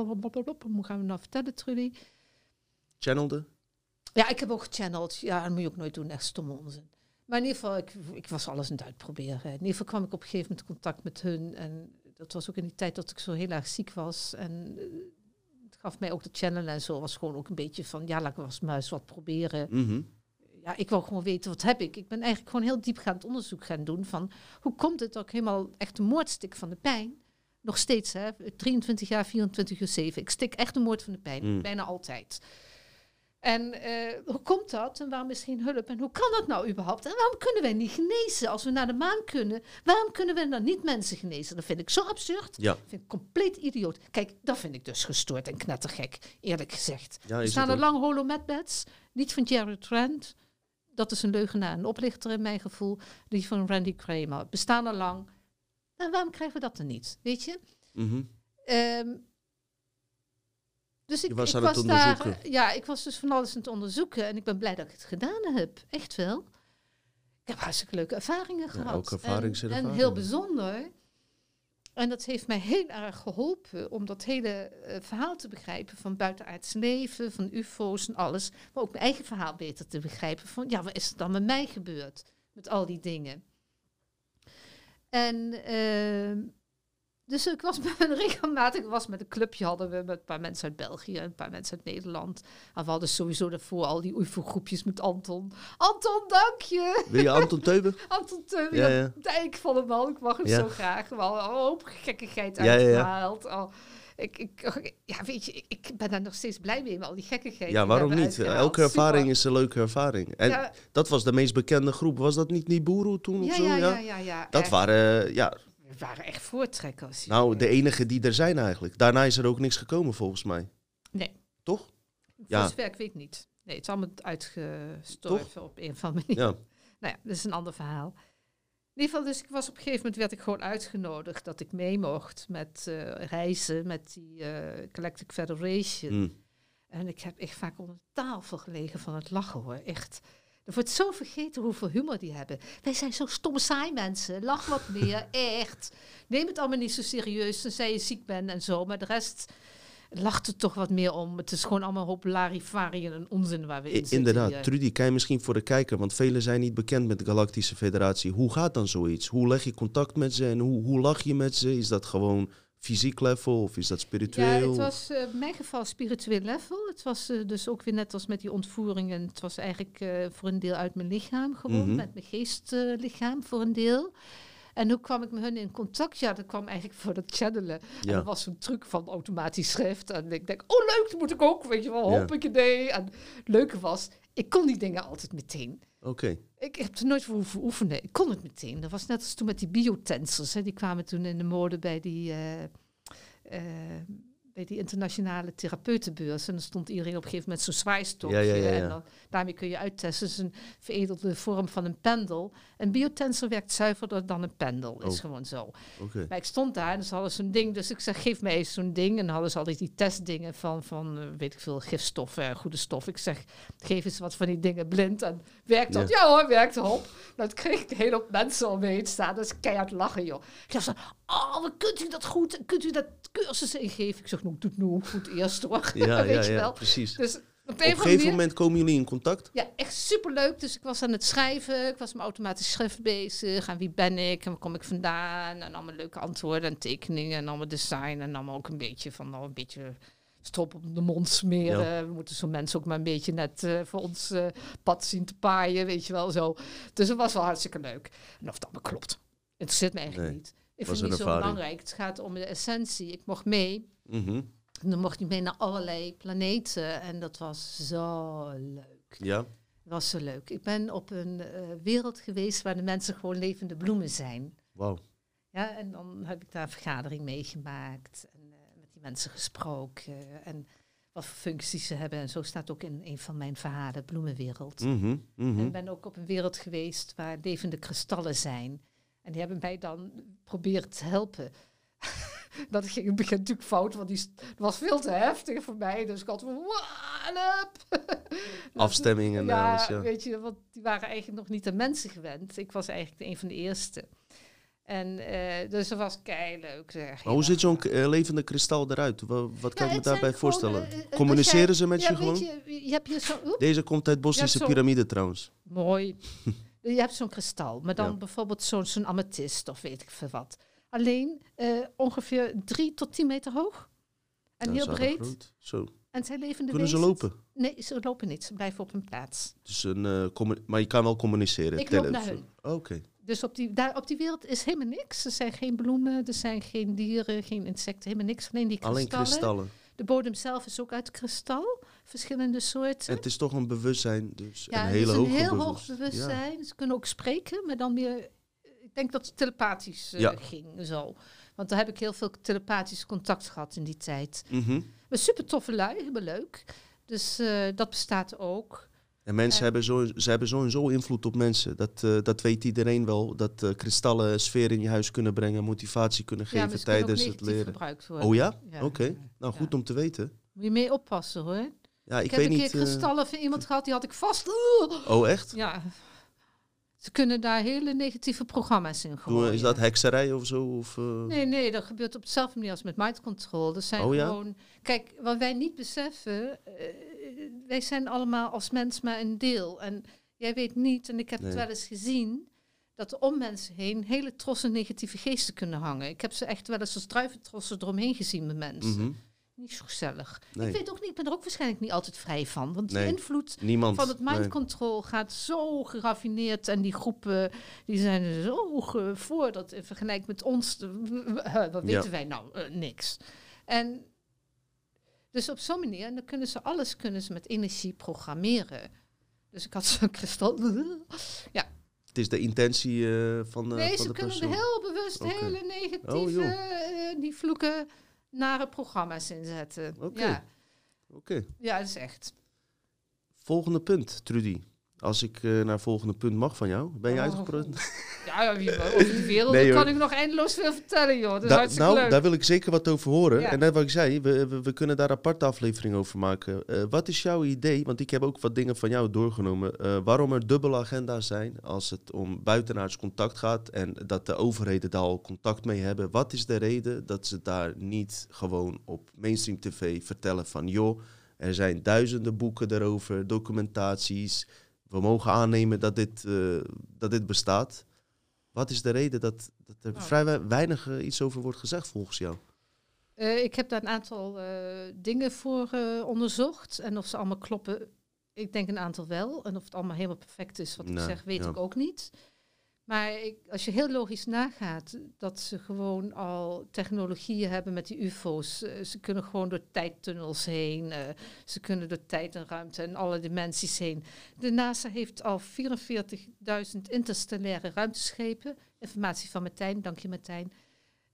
hoe gaan we nou vertellen, Trudy? Channelde? Ja, ik heb ook gechanneld. Ja, dat moet je ook nooit doen. Echt stomme onzin. Maar in ieder geval, ik, ik was alles aan het uitproberen. In ieder geval kwam ik op een gegeven moment in contact met hun. En dat was ook in die tijd dat ik zo heel erg ziek was. En het gaf mij ook de channel en zo. Was gewoon ook een beetje van, ja, laat ik als muis wat proberen. Mm -hmm ja, ik wil gewoon weten wat heb ik. Ik ben eigenlijk gewoon heel diepgaand onderzoek gaan doen van hoe komt het dat ik helemaal echt een moordstik van de pijn, nog steeds hè, 23 jaar, 24 uur 7. Ik stik echt de moord van de pijn, mm. bijna altijd. En uh, hoe komt dat en waarom is geen hulp en hoe kan dat nou überhaupt? En waarom kunnen wij niet genezen als we naar de maan kunnen? Waarom kunnen we dan niet mensen genezen? Dat vind ik zo absurd. Ja. Dat vind ik compleet idioot. Kijk, dat vind ik dus gestoord en knettergek, eerlijk gezegd. Ja, er staan er lang holometbeds, niet van Jared Trent, dat is een leugenaar, een oplichter in mijn gevoel. Die van Randy Kramer. Bestaan al lang. Nou, waarom krijgen we dat dan niet? Weet je? Mm -hmm. um, dus ik, was ik aan was het daar, onderzoeken. ja, ik was dus van alles aan het onderzoeken. En ik ben blij dat ik het gedaan heb. Echt wel. Ik heb hartstikke leuke ervaringen Ja, gehad. ook ervarings- en, en heel bijzonder. En dat heeft mij heel erg geholpen om dat hele eh, verhaal te begrijpen van buitenaards leven, van ufo's en alles. Maar ook mijn eigen verhaal beter te begrijpen van, ja, wat is er dan met mij gebeurd? Met al die dingen. En ehm, dus ik was met een <laughs> regelmatig, was met een clubje hadden we met een paar mensen uit België en een paar mensen uit Nederland. En we hadden sowieso daarvoor al die UFO-groepjes met Anton. Anton, dank je! Wil je Anton Teuben? <laughs> Anton Teuben, Ja, ja, dijk van hem al. Ik mag hem Ja. zo graag. We hadden al een hoop gekkigheid Ja, ja, ja. uitgehaald. Oh, ik, ik, ja, weet je, ik, ben daar nog steeds blij mee met al die gekkigheid. Ja, waarom niet? Elke ervaring Super. is een leuke ervaring. En dat was de meest bekende groep. Was dat niet Nibiru toen of ja, zo? ja, ja, ja. Dat echt. waren, ja, waren echt voortrekkers. nou, de enige die er zijn eigenlijk. Daarna is er ook niks gekomen volgens mij. Nee. Toch? Voor Ja. ik weet niet. Nee, het is allemaal uitgestorven op een of andere manier. Ja. <laughs> Nou ja, dat is een ander verhaal. In ieder geval, dus ik was op een gegeven moment werd ik gewoon uitgenodigd dat ik mee mocht met eh, reizen met die eh Galactic Federation. Hm. En ik heb echt vaak onder de tafel gelegen van het lachen hoor, echt. Er wordt zo vergeten hoeveel humor die hebben. Wij zijn zo stom saai mensen. Lach wat meer, <laughs> echt. Neem het allemaal niet zo serieus, tenzij je ziek bent en zo. Maar de rest lacht er toch wat meer om. Het is gewoon allemaal hoop larifariën en onzin waar we in zitten Inderdaad, hier. Trudy, kan je misschien voor de kijker, want velen zijn niet bekend met de Galactische Federatie. Hoe gaat dan zoiets? Hoe leg je contact met ze en hoe, hoe lach je met ze? Is dat gewoon fysiek level of is dat Ja, spiritueel? het was eh, in mijn geval spiritueel level. Het was eh, dus ook weer net als met die ontvoeringen. Het was eigenlijk eh, voor een deel uit mijn lichaam gewoon, Mhm. met mijn geestlichaam voor een deel. En hoe kwam ik met hun in contact? Ja, dat kwam eigenlijk voor dat channelen. En ja. dat was zo'n truc van automatisch schrift. En ik denk, oh leuk, dat moet ik ook, weet je wel, Ja. hoppakee. En het leuke was, ik kon die dingen altijd meteen. Oké, Ik heb er nooit voor hoeven oefenen. Ik kon het meteen. Dat was net als toen met die biotensers. Die kwamen toen in de mode bij die, eh, bij die internationale therapeutenbeurs. En dan stond iedereen op een gegeven moment zo'n zwaaistokje. Ja, ja, ja, ja. En dan, daarmee kun je uittesten. Het is een veredelde vorm van een pendel. Een biotensor werkt zuiverder dan een pendel. Is Oh. gewoon zo. Maar ik stond daar en ze hadden zo'n ding. Dus ik zeg, geef mij eens zo'n ding. En dan hadden ze altijd die testdingen van, van eh, weet ik veel, gifstoffen en goede stof. Ik zeg, geef eens wat van die dingen blind. En werkt dat? Ja, hoor, werkt op. Dat kreeg ik hele hoop mensen om me heen staan. Dus keihard lachen, joh. Ik dacht oh, kunt u dat goed? Kunt u dat cursus ingeven? Ik zeg, nou, doe het nou goed eerst hoor. <laughs> Ja, weet ja, je ja, wel. precies. Dus op een, Op gegeven manier- moment komen jullie in contact? ja, echt superleuk. Dus ik was aan het schrijven. Ik was met automatisch schrift bezig. En wie ben ik? En waar kom ik vandaan? En allemaal leuke antwoorden en tekeningen. En allemaal design. En allemaal ook een beetje van, nou, een beetje strop op de mond smeren. We moeten zo'n mensen ook maar een beetje net eh, voor ons eh, pad zien te paaien. Weet je wel, zo. Dus het was wel hartstikke leuk. En of het allemaal klopt. Het interesseert me eigenlijk Nee, niet. Ik was vind het niet zo belangrijk. Het gaat om de essentie. Ik mocht mee. Mhm. En dan mocht ik mee naar allerlei planeten. En dat was zo leuk. Ja, Dat was zo leuk. Ik ben op een eh, wereld geweest waar de mensen gewoon levende bloemen zijn. wauw. Ja, en dan heb ik daar een vergadering meegemaakt en eh, met die mensen gesproken en wat voor functies ze hebben. En zo staat ook in een van mijn verhalen, Bloemenwereld. Mhm, mhm. En ik ben ook op een wereld geweest waar levende kristallen zijn. En die hebben mij dan proberen te helpen. <laughs> dat ging in het begin natuurlijk fout, want die was veel te heftig voor mij. Dus ik had van, "Wa, help!" <laughs> Afstemming en ja, alles, ja. weet je, want die waren eigenlijk nog niet aan mensen gewend. Ik was eigenlijk een van de eerste. En eh, dus dat was kei leuk. Zeg. Maar hoe ziet zo'n eh, levende kristal eruit? Wa- Wat, kan Ja, ik me daarbij gewoon, voorstellen? eh, Communiceren jij- ze met ja, je gewoon? Je, je hebt hier zo, Deze komt uit Bossische zo'n- piramide trouwens. mooi. <laughs> je hebt zo'n kristal, maar dan Ja. bijvoorbeeld zo'n zo'n amethyst of weet ik veel wat. Alleen eh, ongeveer drie tot tien meter hoog. En Ja, heel breed. Zo. En zij leven de Kunnen ze lopen? Nee, ze lopen niet. Ze blijven op hun plaats. Dus een, eh, maar je kan wel communiceren. Ik loop naar hun. Oké. Dus op die, daar, op die wereld is helemaal niks. Er zijn geen bloemen, er zijn geen dieren, geen insecten, helemaal niks. Alleen die kristallen. Alleen kristallen. De bodem zelf is ook uit kristal, verschillende soorten. En het is toch een bewustzijn, dus ja, een hele een hoge heel hoog bewustzijn. Ze kunnen ook spreken, maar dan meer... Ik denk dat het telepathisch eh, Ja. ging, zo. Want daar heb ik heel veel telepathisch contact gehad in die tijd. Mhm. Maar super toffe lui, helemaal leuk. Dus eh, dat bestaat ook. En mensen Ja. hebben, zo, ze hebben sowieso invloed op mensen. Dat, eh, dat weet iedereen wel. Dat eh, kristallen sfeer in je huis kunnen brengen, motivatie kunnen geven tijdens het leren. gebruikt worden. Oh ja? Ja. Oké. Nou, goed om te weten. Moet je mee oppassen hoor. Ja, ik, Ik, heb een keer eh, kristallen van iemand gehad, die had ik vast. oh, echt? Ja. Ze kunnen daar hele negatieve programma's in gooien. Is dat hekserij of zo? Of, Nee, nee, dat gebeurt op dezelfde manier als met mind control. Dat zijn Oh ja? gewoon. Kijk, wat wij niet beseffen, wij zijn allemaal als mens maar een deel. En jij weet niet, en ik heb Nee. het wel eens gezien, dat er om mensen heen hele trossen negatieve geesten kunnen hangen. Ik heb ze echt wel eens als druiventrossen eromheen gezien met mensen. mhm. Niet zo gezellig. Nee. Ik weet ook niet, ik ben er ook waarschijnlijk niet altijd vrij van. Want Nee. de invloed Niemand. van het mind control gaat zo geraffineerd. En die groepen die zijn er zo voor dat in vergelijking met ons, eh, wat Ja. weten wij nou? Eh, niks. En dus op zo'n manier, en dan kunnen ze alles kunnen ze met energie programmeren. Dus ik had zo'n kristal. <laughs> Het is de intentie eh, van, eh, nee, van ze de kunnen heel bewust hele negatieve, Oh, joh. eh, die vloeken, nare programma's inzetten. Oké. Ja. Oké. ja, dat is echt. Volgende punt, Trudy. Als ik eh, naar het volgende punt mag van jou. Ben je Oh? <laughs> Ja, <laughs> over die wereld Nee, kan ik nog eindeloos veel vertellen, joh. Dat is Da- hartstikke nou, leuk. daar wil ik zeker wat over horen. Ja. En net wat ik zei, we, we, we kunnen daar aparte aflevering over maken. Eh, wat is jouw idee? Want ik heb ook wat dingen van jou doorgenomen. eh, waarom er dubbele agenda's zijn als het om buitenaards contact gaat en dat de overheden daar al contact mee hebben. Wat is de reden dat ze daar niet gewoon op mainstream tv vertellen van joh, er zijn duizenden boeken erover, documentaties. We mogen aannemen dat dit, eh, dat dit bestaat. Wat is de reden dat, dat er Nou. vrij wei- weinig eh, iets over wordt gezegd volgens jou? Eh, ik heb daar een aantal dingen voor onderzocht. En of ze allemaal kloppen, ik denk een aantal wel. En of het allemaal helemaal perfect is, wat ik Nee, zeg, weet ja. ik ook niet. Maar ik, als je heel logisch nagaat, dat ze gewoon al technologieën hebben met die UFO's. Eh, ze kunnen gewoon door tijdtunnels heen. eh, ze kunnen door tijd en ruimte en alle dimensies heen. De NASA heeft al 44.000 interstellaire ruimteschepen. Informatie van Martijn, dank je Martijn.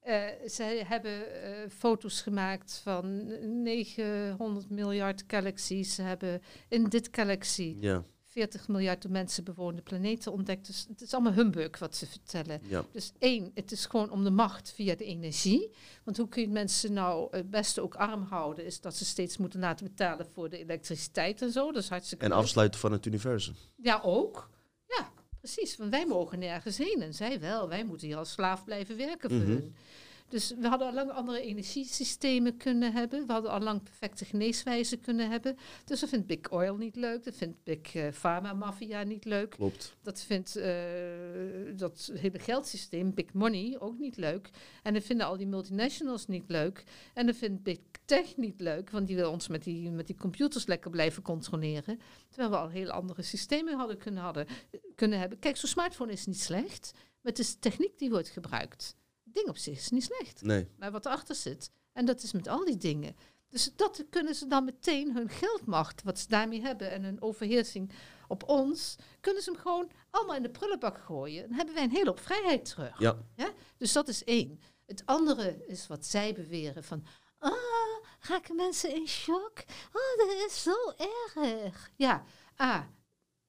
Eh, zij hebben foto's gemaakt van 900 miljard galaxies. Ze hebben in dit galaxie Ja, 40 miljard door mensen bewoonde planeten ontdekt. Dus het is allemaal humbug wat ze vertellen. ja. Dus één, het is gewoon om de macht via de energie. Want hoe kun je mensen nou het beste ook arm houden? Is dat ze steeds moeten laten betalen voor de elektriciteit en zo. Is hartstikke En afsluiten van het universum. Ja, ook. Ja, precies. Want wij mogen nergens heen en zij wel. Wij moeten hier als slaaf blijven werken voor Mhm. hun. Dus we hadden al lang andere energiesystemen kunnen hebben. We hadden al lang perfecte geneeswijzen kunnen hebben. Dus dat vindt Big Oil niet leuk. Dat vindt Big eh, Pharma Mafia niet leuk. Klopt. Dat vindt eh, dat hele geldsysteem, Big Money, ook niet leuk. En dat vinden al die multinationals niet leuk. En dat vindt Big Tech niet leuk, want die wil ons met die, met die computers lekker blijven controleren. Terwijl we al heel andere systemen hadden kunnen, hadden, kunnen hebben. Kijk, zo'n smartphone is niet slecht, maar het is de techniek die wordt gebruikt. Ding op zich is niet slecht Nee. maar wat erachter zit. En dat is met al die dingen. Dus dat kunnen ze dan meteen hun geldmacht, wat ze daarmee hebben, en hun overheersing op ons, kunnen ze hem gewoon allemaal in de prullenbak gooien. Dan hebben wij een hele hoop vrijheid terug. Ja. Dus dat is één. Het andere is wat zij beweren van, ah, raken mensen in shock? Oh, dat is zo erg. Ja, ah,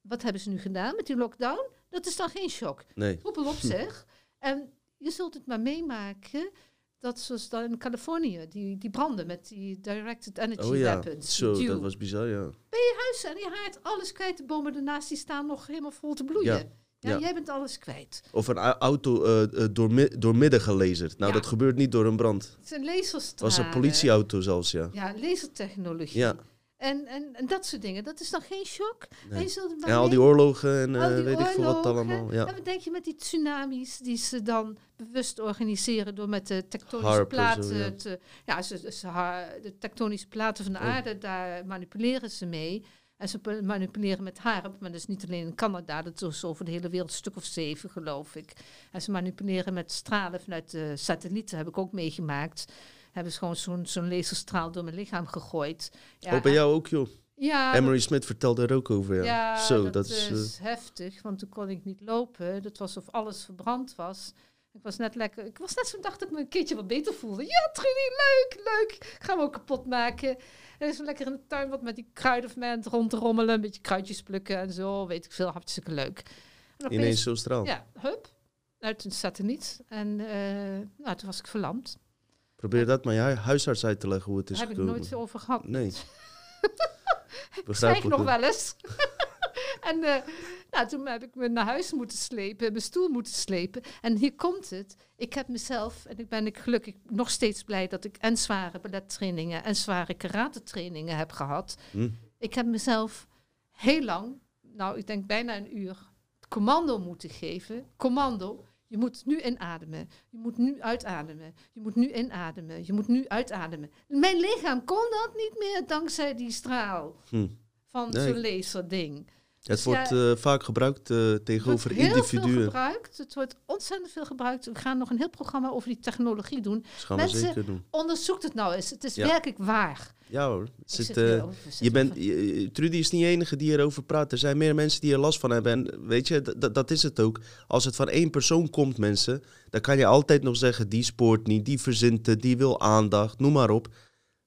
wat hebben ze nu gedaan met die lockdown? Dat is dan geen shock. Nee. Roep op zeg. En je zult het maar meemaken dat zoals dan in Californië, die, die branden met die directed energy Oh ja. weapons. Zo, dat was bizar, ja. Huis en je haart alles kwijt. De bomen ernaast die staan nog helemaal vol te bloeien. Ja. Ja, Ja. Jij bent alles kwijt. Of een auto eh, eh, door, mi- door midden gelazerd. Nou, Ja. dat gebeurt niet door een brand. Het zijn Het laserstralen. was een politieauto zelfs, ja. Ja, lasertechnologie. Ja. En, en, en dat soort dingen. Dat is dan geen shock. En, Nee. je maar En al die mee- oorlogen en eh, die weet ik veel wat allemaal. Ja. En wat denk je met die tsunamis die ze dan bewust organiseren door met de tektonische Harpen, zo, platen ja. te... Ja, ze, de tektonische platen van de Oh. aarde, daar manipuleren ze mee. En ze manipuleren met harp, maar dat is niet alleen in Canada, dat is over de hele wereld, een stuk of zeven geloof ik. En ze manipuleren met stralen vanuit de satellieten, heb ik ook meegemaakt. Hebben ze gewoon zo'n zo'n laserstraal door mijn lichaam gegooid. Ja, oh, bij jou ook, joh. ja, Emery Smith vertelde er ook over, ja. ja, Zo, dat, dat, is... eh, heftig, want toen kon ik niet lopen. Dat was of alles verbrand was. Ik was net lekker, ik was net zo dacht dat ik me een keertje wat beter voelde. Ja, Trudy, leuk, leuk. Gaan we ook kapot maken. En is lekker in de tuin wat met die kruiden van mij rond te rommelen. Een beetje kruidjes plukken en zo, weet ik veel. Hartstikke leuk. En ineens zo straal. Ja, hup, uit een satelliet. En eh, nou, toen was ik verlamd. Probeer dat maar je hu- huisarts uit te leggen hoe het is Daar heb ik nooit over gehad. Nee. <laughs> Ik zwijg nog wel eens. <laughs> en eh, Nou, toen heb ik me naar huis moeten slepen, mijn stoel moeten slepen. En hier komt het. Ik heb mezelf, en ik ben ik gelukkig nog steeds blij dat ik en zware ballettrainingen en zware karate trainingen heb gehad. Hm. Ik heb mezelf heel lang, nou ik denk bijna een uur, commando moeten geven. Commando, je moet nu inademen. Je moet nu uitademen. Je moet nu inademen. Je moet nu uitademen. Mijn lichaam kon dat niet meer dankzij die straal Hm. van Nee. zo'n laserding. Het Dus wordt ja, eh, vaak gebruikt eh, tegenover Het wordt veel individuen. gebruikt. Het wordt ontzettend veel gebruikt. We gaan nog een heel programma over die technologie doen. Dat Mensen- zeker doen. Onderzoek het nou eens. Het is Ja. werkelijk waar. Ja hoor. Het zit, zit eh, je bent, je- Trudy is niet de enige die erover praat. Er zijn meer mensen die er last van hebben. En weet je, dat is het ook. Als het van één persoon komt, mensen, dan kan je altijd nog zeggen: die spoort niet, die verzint het, die wil aandacht, noem maar op.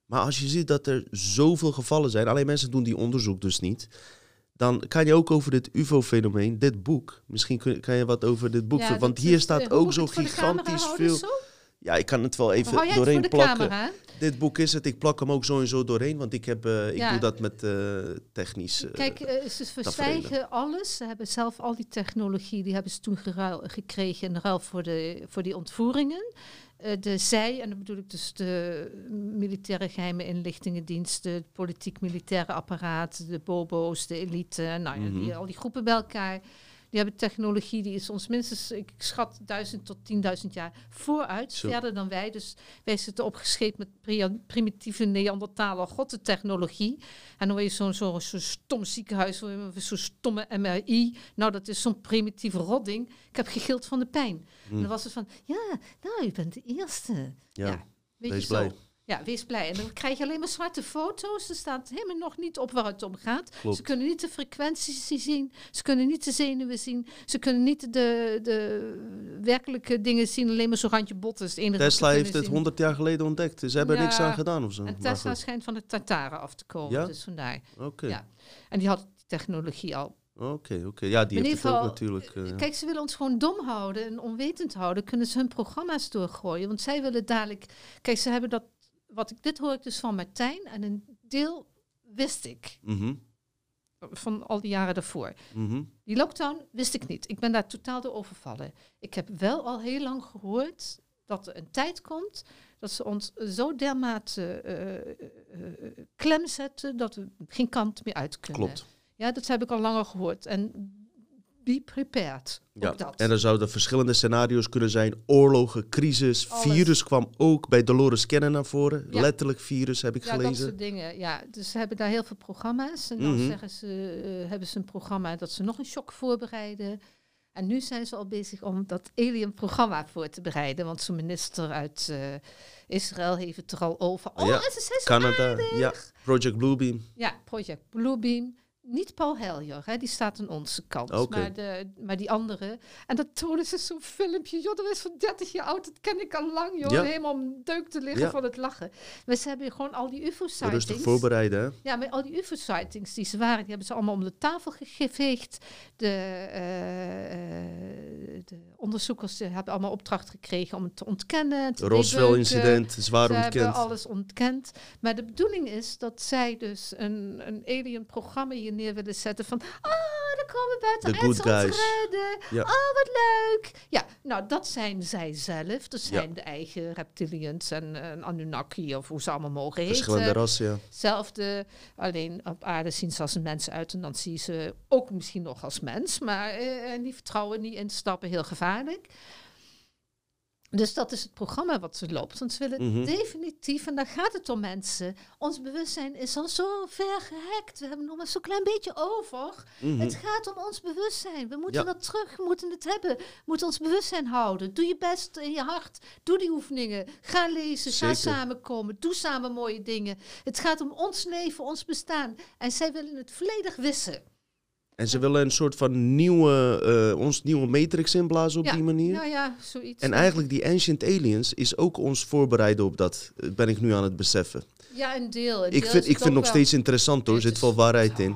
Maar als je ziet dat er zoveel gevallen zijn, alleen mensen doen die onderzoek dus niet. Dan kan je ook over dit UFO-fenomeen, dit boek, misschien kun- kan je wat over dit boek. Ja, want hier staat eh, ook zo gigantisch veel. zo? Ja, ik kan het wel even hou doorheen plakken. camera? Dit boek is het. Ik plak hem ook sowieso doorheen, want ik, heb, eh, ik Ja. doe dat met eh, technisch. Kijk, ze verzwijgen alles. Ze hebben zelf al die technologie, die hebben ze toen geruil, gekregen in ruil voor, de, voor die ontvoeringen. Eh, de zij, en dan bedoel ik dus de militaire geheime inlichtingendienst, de politiek-militaire apparaat, de bobo's, de elite, nou ja, die, Mhm. al die groepen bij elkaar. Die hebben technologie die is ons minstens, ik schat, duizend tot 10.000 jaar vooruit, Zo. verder dan wij. Dus wij zitten opgescheept met pri- primitieve Neandertaler gottentechnologie. En dan word je zo'n zo, zo stom ziekenhuis, zo'n stomme MRI. Nou, dat is zo'n primitieve rotding. Ik heb gegild van de pijn. En hm, dan was het van, ja, nou, je bent de eerste. ja. ja, Weet blij. Ja, wees blij. En dan krijg je alleen maar zwarte foto's. Er staat helemaal nog niet op waar het om gaat. Klopt. Ze kunnen niet de frequenties zien. Ze kunnen niet de zenuwen zien. Ze kunnen niet de, de werkelijke dingen zien. Alleen maar zo'n randje botten. is het enige wat ze Tesla heeft het. 100 jaar geleden ontdekt. Ze hebben er niks Ja, aan gedaan of zo. En Tesla schijnt van de Tataren af te komen. Ja? Dus vandaar. Oké, Ja. En die had die technologie al. oké, oké. Ja, die In heeft het ook natuurlijk. eh, ja. Kijk, ze willen ons gewoon dom houden en onwetend houden. Kunnen ze hun programma's doorgooien? Want zij willen dadelijk. Kijk, ze hebben dat. Wat ik, dit hoor ik dus van Martijn. En een deel wist ik Mhm, van al die jaren daarvoor. mhm. Die lockdown wist ik niet. Ik ben daar totaal door overvallen. Ik heb wel al heel lang gehoord dat er een tijd komt dat ze ons zo dermate eh, eh, eh, klem zetten dat we geen kant meer uit kunnen. Klopt. Ja, dat heb ik al langer gehoord. En be prepared. Ja. dat. En er zouden verschillende scenario's kunnen zijn. Oorlogen, crisis, Alles. virus kwam ook bij Dolores Cannon naar voren. Ja. Letterlijk virus heb ik ja, dat gelezen. soort dingen. Ja, dus ze hebben daar heel veel programma's. En dan Mhm. zeggen ze, eh, hebben ze een programma dat ze nog een shock voorbereiden. En nu zijn ze al bezig om dat alien-programma voor te bereiden. Want zo'n minister uit eh, Israël heeft het er al over. Oh, Ja, ze zijn Canada, aardig. ja. Project Bluebeam. Ja, Project Bluebeam. Niet Paul Hellier, hè, die staat aan onze kant. Maar, de, maar die andere. En dat tonen ze zo'n filmpje. Joh, dat is van 30 jaar oud. Dat ken ik al lang, joh. Ja. Helemaal om deuk te liggen Ja. van het lachen. Maar ze hebben gewoon al die UFO-sightings. Rustig voorbereiden, hè? Ja, maar al die UFO-sightings die ze waren, die hebben ze allemaal om de tafel geveegd. De, eh, de onderzoekers hebben allemaal opdracht gekregen om het te ontkennen. Roswell-incident, zwaar Ze hebben ontkend. alles ontkend. Maar de bedoeling is dat zij dus een, een alien-programma hier neer willen zetten van... Ah, dan komen buiten ons guys. redden. Ja. Oh, wat leuk. Ja, nou, dat zijn zij zelf. Dat zijn Ja. de eigen reptilians en, en Anunnaki of hoe ze allemaal mogen Verschillende heten. rassen, ja. Hetzelfde, alleen op aarde zien ze als een mens uit en dan zien ze ook misschien nog als mens, maar eh, die vertrouwen niet instappen, heel gevaarlijk. Dus dat is het programma wat ze loopt. Want ze willen Mhm. definitief, en daar gaat het om mensen, ons bewustzijn is al zo ver gehackt. We hebben nog maar zo'n klein beetje over. Mhm. Het gaat om ons bewustzijn. We moeten Ja. dat terug, we moeten het hebben. We moeten ons bewustzijn houden. Doe je best in je hart. Doe die oefeningen. Ga lezen, ga Zeker. samenkomen. Doe samen mooie dingen. Het gaat om ons leven, ons bestaan. En zij willen het volledig wissen. En ze willen een soort van nieuwe, eh, ons nieuwe matrix inblazen op ja, die manier. Nou ja, zoiets. En eigenlijk die Ancient Aliens is ook ons voorbereiden op dat. eh, Ben ik nu aan het beseffen. Ja, een deel. Een Ik deel vind, ik het vind nog wel- steeds interessant hoor. Er zit veel waarheid in.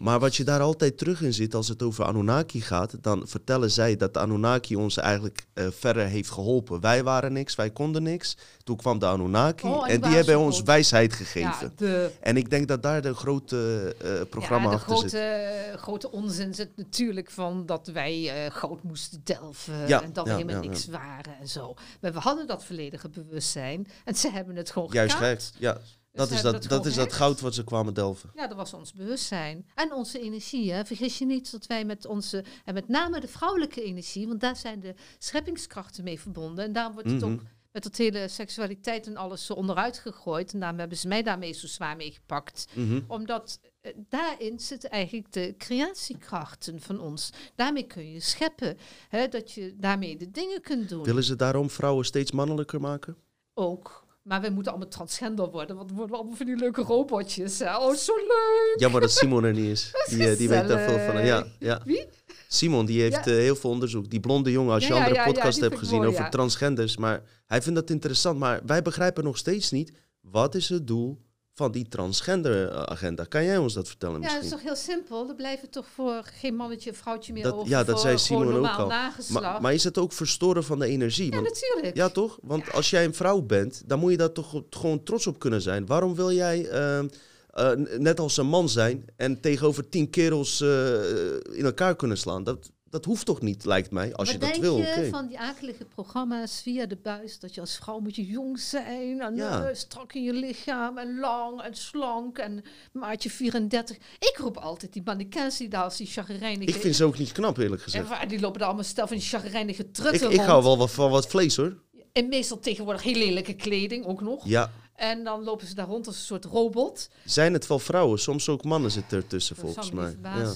Maar wat je daar altijd terug in ziet als het over Anunnaki gaat, dan vertellen zij dat de Anunnaki ons eigenlijk uh, verder heeft geholpen. Wij waren niks, wij konden niks. Toen kwam de Anunnaki Oh, en en, die hebben ons wijsheid Ja, gegeven. de, En ik denk dat daar de grote eh, programma ja, de achter zit. grote, grote onzin zit natuurlijk van dat wij eh, goud moesten delven Ja, en dat we helemaal niks waren en zo. Maar we hadden dat volledige bewustzijn en ze hebben het gewoon Juist gekaapt. gek. Ja, Dat is, hebben dat, dat, is dat goud wat ze kwamen delven. Ja, dat was ons bewustzijn. En onze energie. Hè. Vergis je niet dat wij met onze, en met name de vrouwelijke energie, want daar zijn de scheppingskrachten mee verbonden. En daar wordt het Mhm. ook met dat hele seksualiteit en alles zo onderuit gegooid. En daarom hebben ze mij daarmee zo zwaar mee gepakt. Mhm. Omdat eh, daarin zitten eigenlijk de creatiekrachten van ons. Daarmee kun je scheppen. Hè, dat je daarmee de dingen kunt doen. Willen ze daarom vrouwen steeds mannelijker maken? Ook. Maar wij moeten allemaal transgender worden. Want we worden allemaal van die leuke robotjes. Hè. Oh, zo leuk! Jammer dat Simon er niet is. <laughs> Die, eh, die weet daar veel van. Ja, ja. Wie? Simon die heeft Ja. eh, heel veel onderzoek. Die blonde jongen, als je Ja, andere ja, podcast hebt gezien mooi, over transgenders. Maar hij vindt dat interessant. Maar wij begrijpen nog steeds niet, wat is het doel van die transgender eh, agenda? Kan jij ons dat vertellen Ja, dat misschien? is toch heel simpel. Er blijven toch voor geen mannetje of vrouwtje meer Dat- over. ja, dat zei Simon ook al. maar, maar is het ook verstoren van de energie? ja, natuurlijk. ja, toch? Want als jij een vrouw bent, dan moet je daar toch gewoon trots op kunnen zijn. Waarom wil jij ehm, eh, net als een man zijn en tegenover tien kerels eh, in elkaar kunnen slaan? Dat, dat hoeft toch niet, lijkt mij, als Wat je dat denk wil. je oké. van die akelige programma's via de buis? Dat je als vrouw moet je jong zijn en Ja. eh, strak in je lichaam en lang en slank en maatje 34. Ik roep altijd die mannequins die daar als die chagrijnige... Ik vind ze ook niet knap, eerlijk en gezegd. waar- die lopen daar allemaal stel van die chagrijnige Ik, trutten ik rond. hou wel wat van wat vlees hoor. En meestal tegenwoordig heel lelijke kleding ook nog. Ja, En dan lopen ze daar rond als een soort robot. zijn het wel vrouwen? Soms ook mannen zitten ertussen Dat volgens mij. Ja.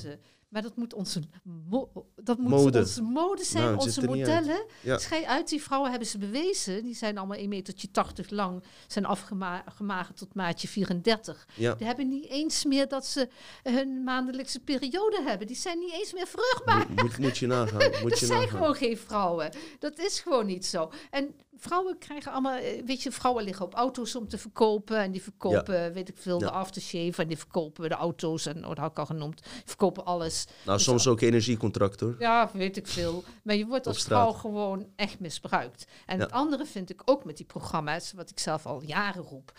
Maar dat moet onze, mo- dat moet Mode. onze mode zijn, Nou, onze modellen. Ja. Schij uit, die vrouwen hebben ze bewezen. Die zijn allemaal 1,80 meter 80 lang, zijn afgemagerd tot maatje 34. Ja. Die hebben niet eens meer dat ze hun maandelijkse periode hebben. Die zijn niet eens meer vruchtbaar. Moet, moet, <laughs> moet je nagaan. Moet Dat je zijn nagaan. gewoon geen vrouwen. Dat is gewoon niet zo. En vrouwen krijgen allemaal, eh, weet je, vrouwen liggen op auto's om te verkopen. En die verkopen, weet ik veel, Ja. de aftershave. En die verkopen de auto's. En dat had ik al genoemd. Die verkopen alles. Nou, Dus soms ook energiecontract hoor. Ja, weet ik veel. Maar je wordt als vrouw gewoon echt misbruikt. En Ja. het andere vind ik ook met die programma's, wat ik zelf al jaren roep.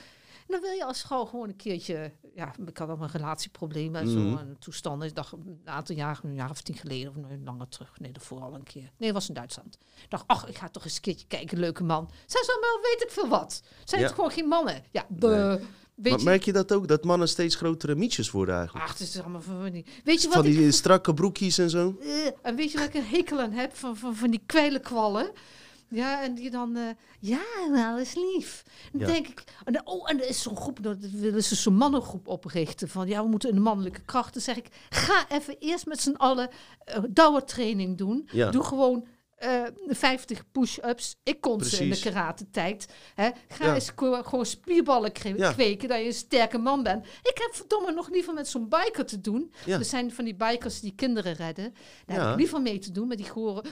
En dan wil je als vrouw gewoon een keertje, ja, ik had al een relatieprobleem en Mhm. zo, en toestanden. Ik dacht een aantal jaren, een jaar of tien geleden, of langer terug. Nee, daarvoor al een keer. Nee, dat was in Duitsland. Ik dacht, ach, ik ga toch eens een keertje kijken, leuke man. Zijn ze allemaal, weet ik veel wat. Zijn Ja. het gewoon geen mannen? Ja, de, weet Maar je. merk je dat ook? Dat mannen steeds grotere mietjes worden eigenlijk? Ach, het is allemaal van die. Weet je wat Van ik die strakke broekjes en zo. Eh, en weet je waar ik een hekel aan heb? Van, van, van die kwijlenkwallen. Ja, en die dan... eh, ja, nou, is lief. Dan Ja. denk ik... En, oh, en er is zo'n groep... Dat willen ze zo'n mannengroep oprichten. Van, ja, we moeten een mannelijke kracht. Dan zeg ik, ga even eerst met z'n allen uh, dauertraining doen. Ja. Doe gewoon... eh 50 push-ups. Ik kon ze in de karate tijd. Hè. Ga Ja. eens gewoon spierballen Ja. kweken, dat je een sterke man bent. Ik heb verdomme nog liever met zo'n biker te doen. Ja. Er zijn van die bikers die kinderen redden. Daar heb ik liever mee te doen, met die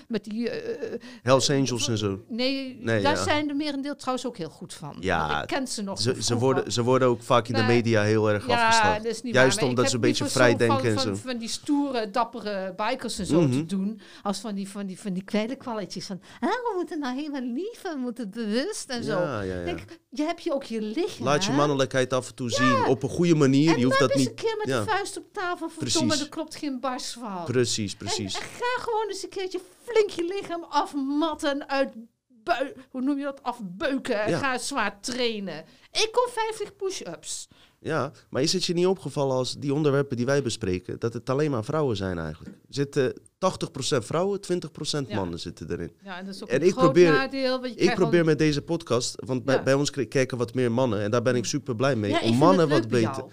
met die... eh, eh, Hells Angels en zo. nee, Nee, daar zijn de merendeel trouwens ook heel goed van. Ja, ik ken ze nog Ze, van ze, worden, ze worden ook vaak in de media heel erg Ja, dat is niet Juist waar. omdat ze een beetje vrij zo van- denken en van, zo. Van die stoere, dappere bikers en zo Mhm. te doen. Als van die, van die, van die Van, ah, we moeten nou helemaal lief, we moeten bewust en zo. Ja, ja, ja. Denk, je hebt je ook je lichaam. Laat je hè? mannelijkheid af en toe zien. Op een goede manier. En Je hoeft dat eens niet... een keer met de vuist op tafel. Verdomme, er klopt geen bars van. Precies, precies. en ga gewoon eens een keertje flink je lichaam afmatten en uitbui... Hoe noem je dat? Afbeuken. En Ja. ga zwaar trainen. Ik kon 50 push-ups. Ja, maar is het je niet opgevallen als die onderwerpen die wij bespreken, dat het alleen maar vrouwen zijn eigenlijk? Zitten 80% vrouwen, 20% Ja. mannen zitten erin. Ja, en dat is ook En een ik groot probeer- nadeel. want je Ik probeer met deze podcast, want bij, Ja. bij ons kijken wat meer mannen en daar ben ik super blij mee, Ja, om mannen wat beter.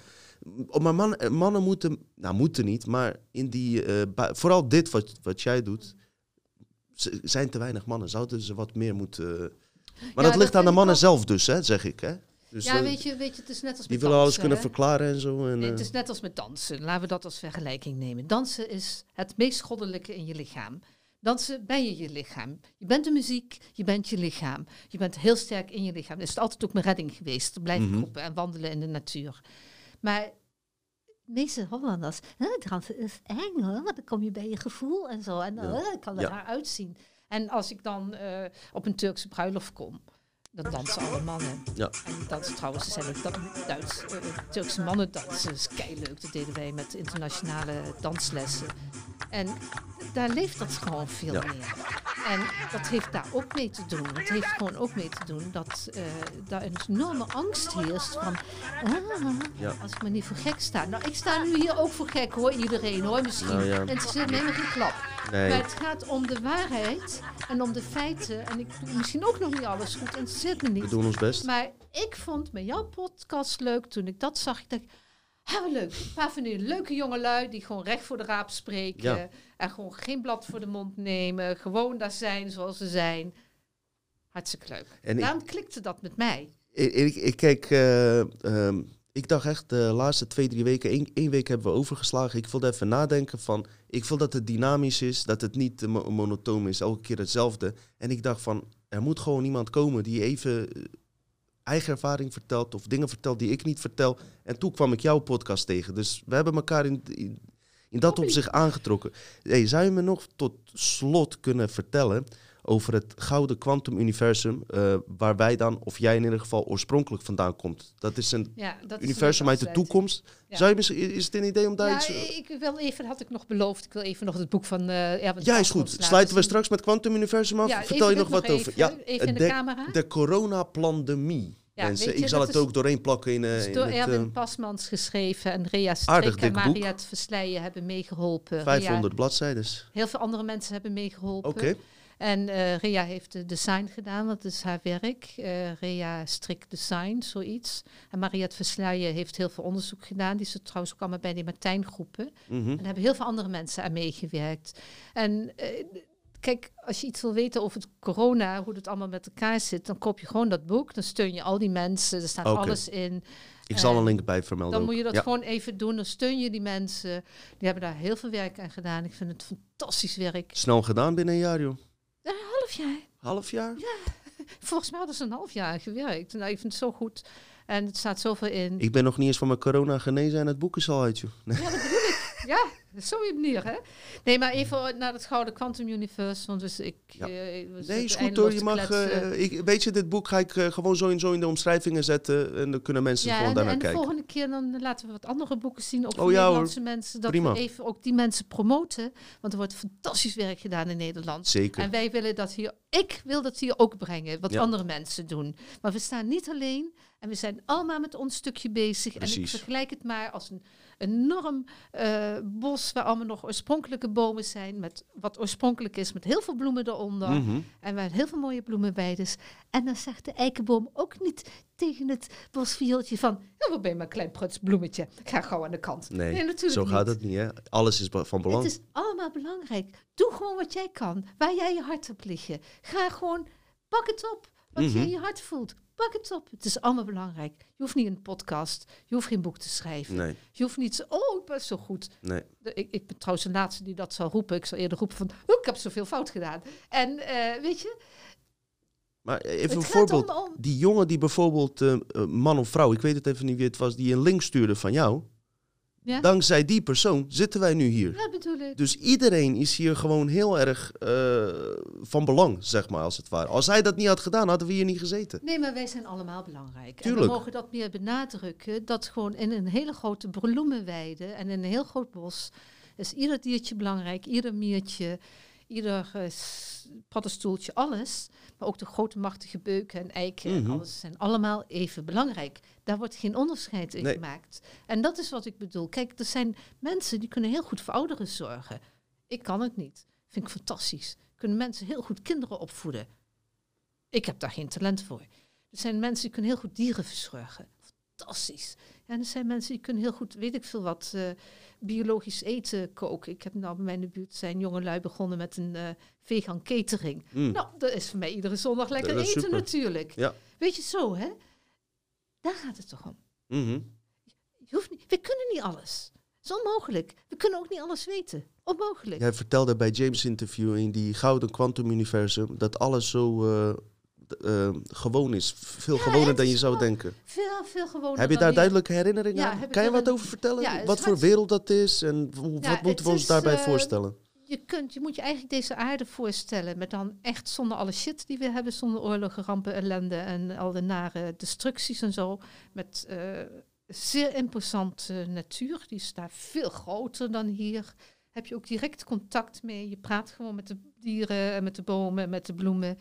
Oh, maar mannen, eh, mannen moeten, nou moeten niet, maar in die, eh, vooral dit wat, wat jij doet, zijn te weinig mannen. Zouden ze wat meer moeten... Maar Ja, dat dat ligt aan de mannen zelf dus, hè, zeg ik. Hè? Dus, ja, eh, weet je, weet je, het is net als die willen alles kunnen verklaren en zo. En, Nee, eh, het is net als met dansen. Laten we dat als vergelijking nemen. Dansen is het meest goddelijke in je lichaam. Dansen ben je je lichaam. Je bent de muziek, je bent je lichaam. Je bent heel sterk in je lichaam. Dat is altijd ook mijn redding geweest. Te blijven Mhm. roepen en wandelen in de natuur. Maar meeste Hollanders, dansen is eng hoor, want dan kom je bij je gevoel en zo. En dan ja. kan het ja. eruit zien. En als ik dan uh, op een Turkse bruiloft kom, dan dansen alle mannen. Ja. En die dansen trouwens, zijn ook dat, Duits, uh, Turkse mannen dansen. Dat is leuk. Dat deden wij met internationale danslessen. En daar leeft dat gewoon veel ja. meer. En dat heeft daar ook mee te doen. Het heeft gewoon ook mee te doen dat uh, daar een enorme angst heerst van... Ah, ja. als ik me niet voor gek sta. Nou, ik sta nu hier ook voor gek hoor, iedereen hoor. Misschien Nou ja. interesseert me helemaal geen klap. Nee. Maar het gaat om de waarheid en om de feiten. En ik doe misschien ook nog niet alles goed, interesseert me niet. We doen ons best. Maar ik vond met jouw podcast leuk toen ik dat zag. Ik dacht, wat leuk. Een paar van die leuke jongelui die gewoon recht voor de raap spreken. Ja. En gewoon geen blad voor de mond nemen. Gewoon daar zijn zoals ze zijn. Hartstikke leuk. En ik- Daarom klikte dat met mij. Ik, ik, ik kijk, eh, ehm, ik dacht echt de laatste twee, drie weken, één, één week hebben we overgeslagen. Ik wilde even nadenken van, ik wil dat het dynamisch is, dat het niet mo- monotoom is, elke keer hetzelfde. En ik dacht van, er moet gewoon iemand komen die even eh, eigen ervaring vertelt of dingen vertelt die ik niet vertel. En toen kwam ik jouw podcast tegen. Dus we hebben elkaar in, in, in dat opzicht aangetrokken. Hey, zou je me nog tot slot kunnen vertellen over het Gouden Quantum Universum, eh, waar wij dan, of jij in ieder geval, oorspronkelijk vandaan komt? Dat is een Ja, dat universum uit de toekomst. Ja. Zou je misschien, is het een idee om daar Ja, iets... ik wil even, had ik nog beloofd, ik wil even nog het boek van uh, Erwin Ja, is goed. Sluiten we straks met Quantum Universum af? Ja, Vertel je nog wat over? even, even in de camera. De coronaplandemie. Ja, je, ik zal het ook doorheen plakken in, eh, Het is in door het Erwin eh, Pasmans geschreven en Rea Strik en. Mariette Versleijen hebben meegeholpen. 500 Rea- bladzijden. heel veel andere mensen hebben meegeholpen. Oké. En eh Rea heeft de design gedaan, dat is haar werk. Eh Rea Strik Design, zoiets. En Mariette Versleijen heeft heel veel onderzoek gedaan. Die zit trouwens ook allemaal bij die Martijn-groepen. Mhm. En daar hebben heel veel andere mensen aan meegewerkt. En eh, kijk, als je iets wil weten over het corona, hoe het allemaal met elkaar zit, dan koop je gewoon dat boek. Dan steun je al die mensen. Er staat alles in. Ik zal een link bij vermelden. Dan ook. moet je dat ja. gewoon even doen. Dan steun je die mensen. Die hebben daar heel veel werk aan gedaan. Ik vind het fantastisch werk. Snel gedaan binnen een jaar, joh. Een half jaar. Half jaar? <laughs> Volgens mij hadden ze een half jaar gewerkt. Nou, ik vind het zo goed. En het staat zoveel in. Ik ben nog niet eens van mijn corona genezen en het boek is al uit, joh. Nee. Ja, dat bedoel ik. Ja, zo je manier, hè? Nee, maar even naar het Gouden Quantum Universe. Want dus ik... Ja. eh, Nee, is goed hoor. Je mag, eh, ik, weet je, dit boek ga ik eh, gewoon zo en zo in de omschrijvingen zetten. En dan kunnen mensen ja, gewoon en, daarnaar en de kijken. volgende keer dan laten we wat andere boeken zien. Ook Oh, ja, hoor. Nederlandse mensen. Dat Prima. we even ook die mensen promoten. Want er wordt fantastisch werk gedaan in Nederland. Zeker. En wij willen dat hier, ik wil dat hier ook brengen, wat Ja. andere mensen doen. Maar we staan niet alleen en we zijn allemaal met ons stukje bezig. En ik vergelijk het maar als een enorm eh, bos waar allemaal nog oorspronkelijke bomen zijn, met wat oorspronkelijk is, met heel veel bloemen eronder. Mhm. En waar heel veel mooie bloemenweiden. En dan zegt de eikenboom ook niet tegen het bosviooltje van, ja, wat ben je maar een klein pruts bloemetje. Ga gauw aan de kant. Nee, natuurlijk zo niet. gaat het niet, hè. Alles is van belang. Het is allemaal belangrijk. Doe gewoon wat jij kan. Waar jij je hart op liggen. Ga gewoon, pak het op. Wat Mhm. je in je hart voelt. Pak het op. Het is allemaal belangrijk. Je hoeft niet een podcast. Je hoeft geen boek te schrijven. Nee, Je hoeft niet zo, oh, ik ben zo goed. nee. Ik, ik ben trouwens de laatste die dat zal roepen. Ik zal eerder roepen van, oh, ik heb zoveel fout gedaan. En eh, weet je, Maar even een voorbeeld. om, om Die jongen die bijvoorbeeld, eh, eh, man of vrouw, ik weet het even niet wie het was, die een link stuurde van jou. Ja. Dankzij die persoon zitten wij nu hier. ja, bedoel ik. Dus iedereen is hier gewoon heel erg eh, van belang, zeg maar, als het ware. Als hij dat niet had gedaan, hadden we hier niet gezeten. Nee, maar wij zijn allemaal belangrijk. En Tuurlijk. we mogen dat meer benadrukken. Dat gewoon in een hele grote bloemenweide en in een heel groot bos is ieder diertje belangrijk, ieder miertje, ieder s- paddenstoeltje, alles. Maar ook de grote machtige beuken en eiken Mhm. en alles zijn allemaal even belangrijk. Daar wordt geen onderscheid in Nee. gemaakt. En dat is wat ik bedoel. Kijk, er zijn mensen die kunnen heel goed voor ouderen zorgen. Ik kan het niet. Vind ik fantastisch. Kunnen mensen heel goed kinderen opvoeden. Ik heb daar geen talent voor. Er zijn mensen die kunnen heel goed dieren verzorgen. Fantastisch. En er zijn mensen die kunnen heel goed, weet ik veel wat, eh, biologisch eten koken. Ik heb nou bij mij in de buurt zijn jongelui begonnen met een eh, vegan catering. Mm. Nou, dat is voor mij iedere zondag lekker eten super. natuurlijk. Ja. Weet je zo, hè? Daar gaat het toch om. Mhm. Je hoeft niet, we kunnen niet alles. Het is onmogelijk. We kunnen ook niet alles weten. Onmogelijk. Jij vertelde bij James' interview in die gouden quantum universum dat alles zo, eh, uh, gewoon is. Veel gewoner dan je zou denken. Veel, veel gewoner. Heb je daar duidelijke herinneringen aan? Kan je wat over vertellen? wat voor wereld dat is en wat moeten we ons daarbij voorstellen? je, kunt, je moet je eigenlijk deze aarde voorstellen, met dan echt zonder alle shit die we hebben, zonder oorlogen, rampen, ellende en al de nare destructies en zo. Met uh, zeer imposante natuur, die is daar veel groter dan hier. Heb je ook direct contact mee. Je praat gewoon met de dieren en met de bomen en met de bloemen.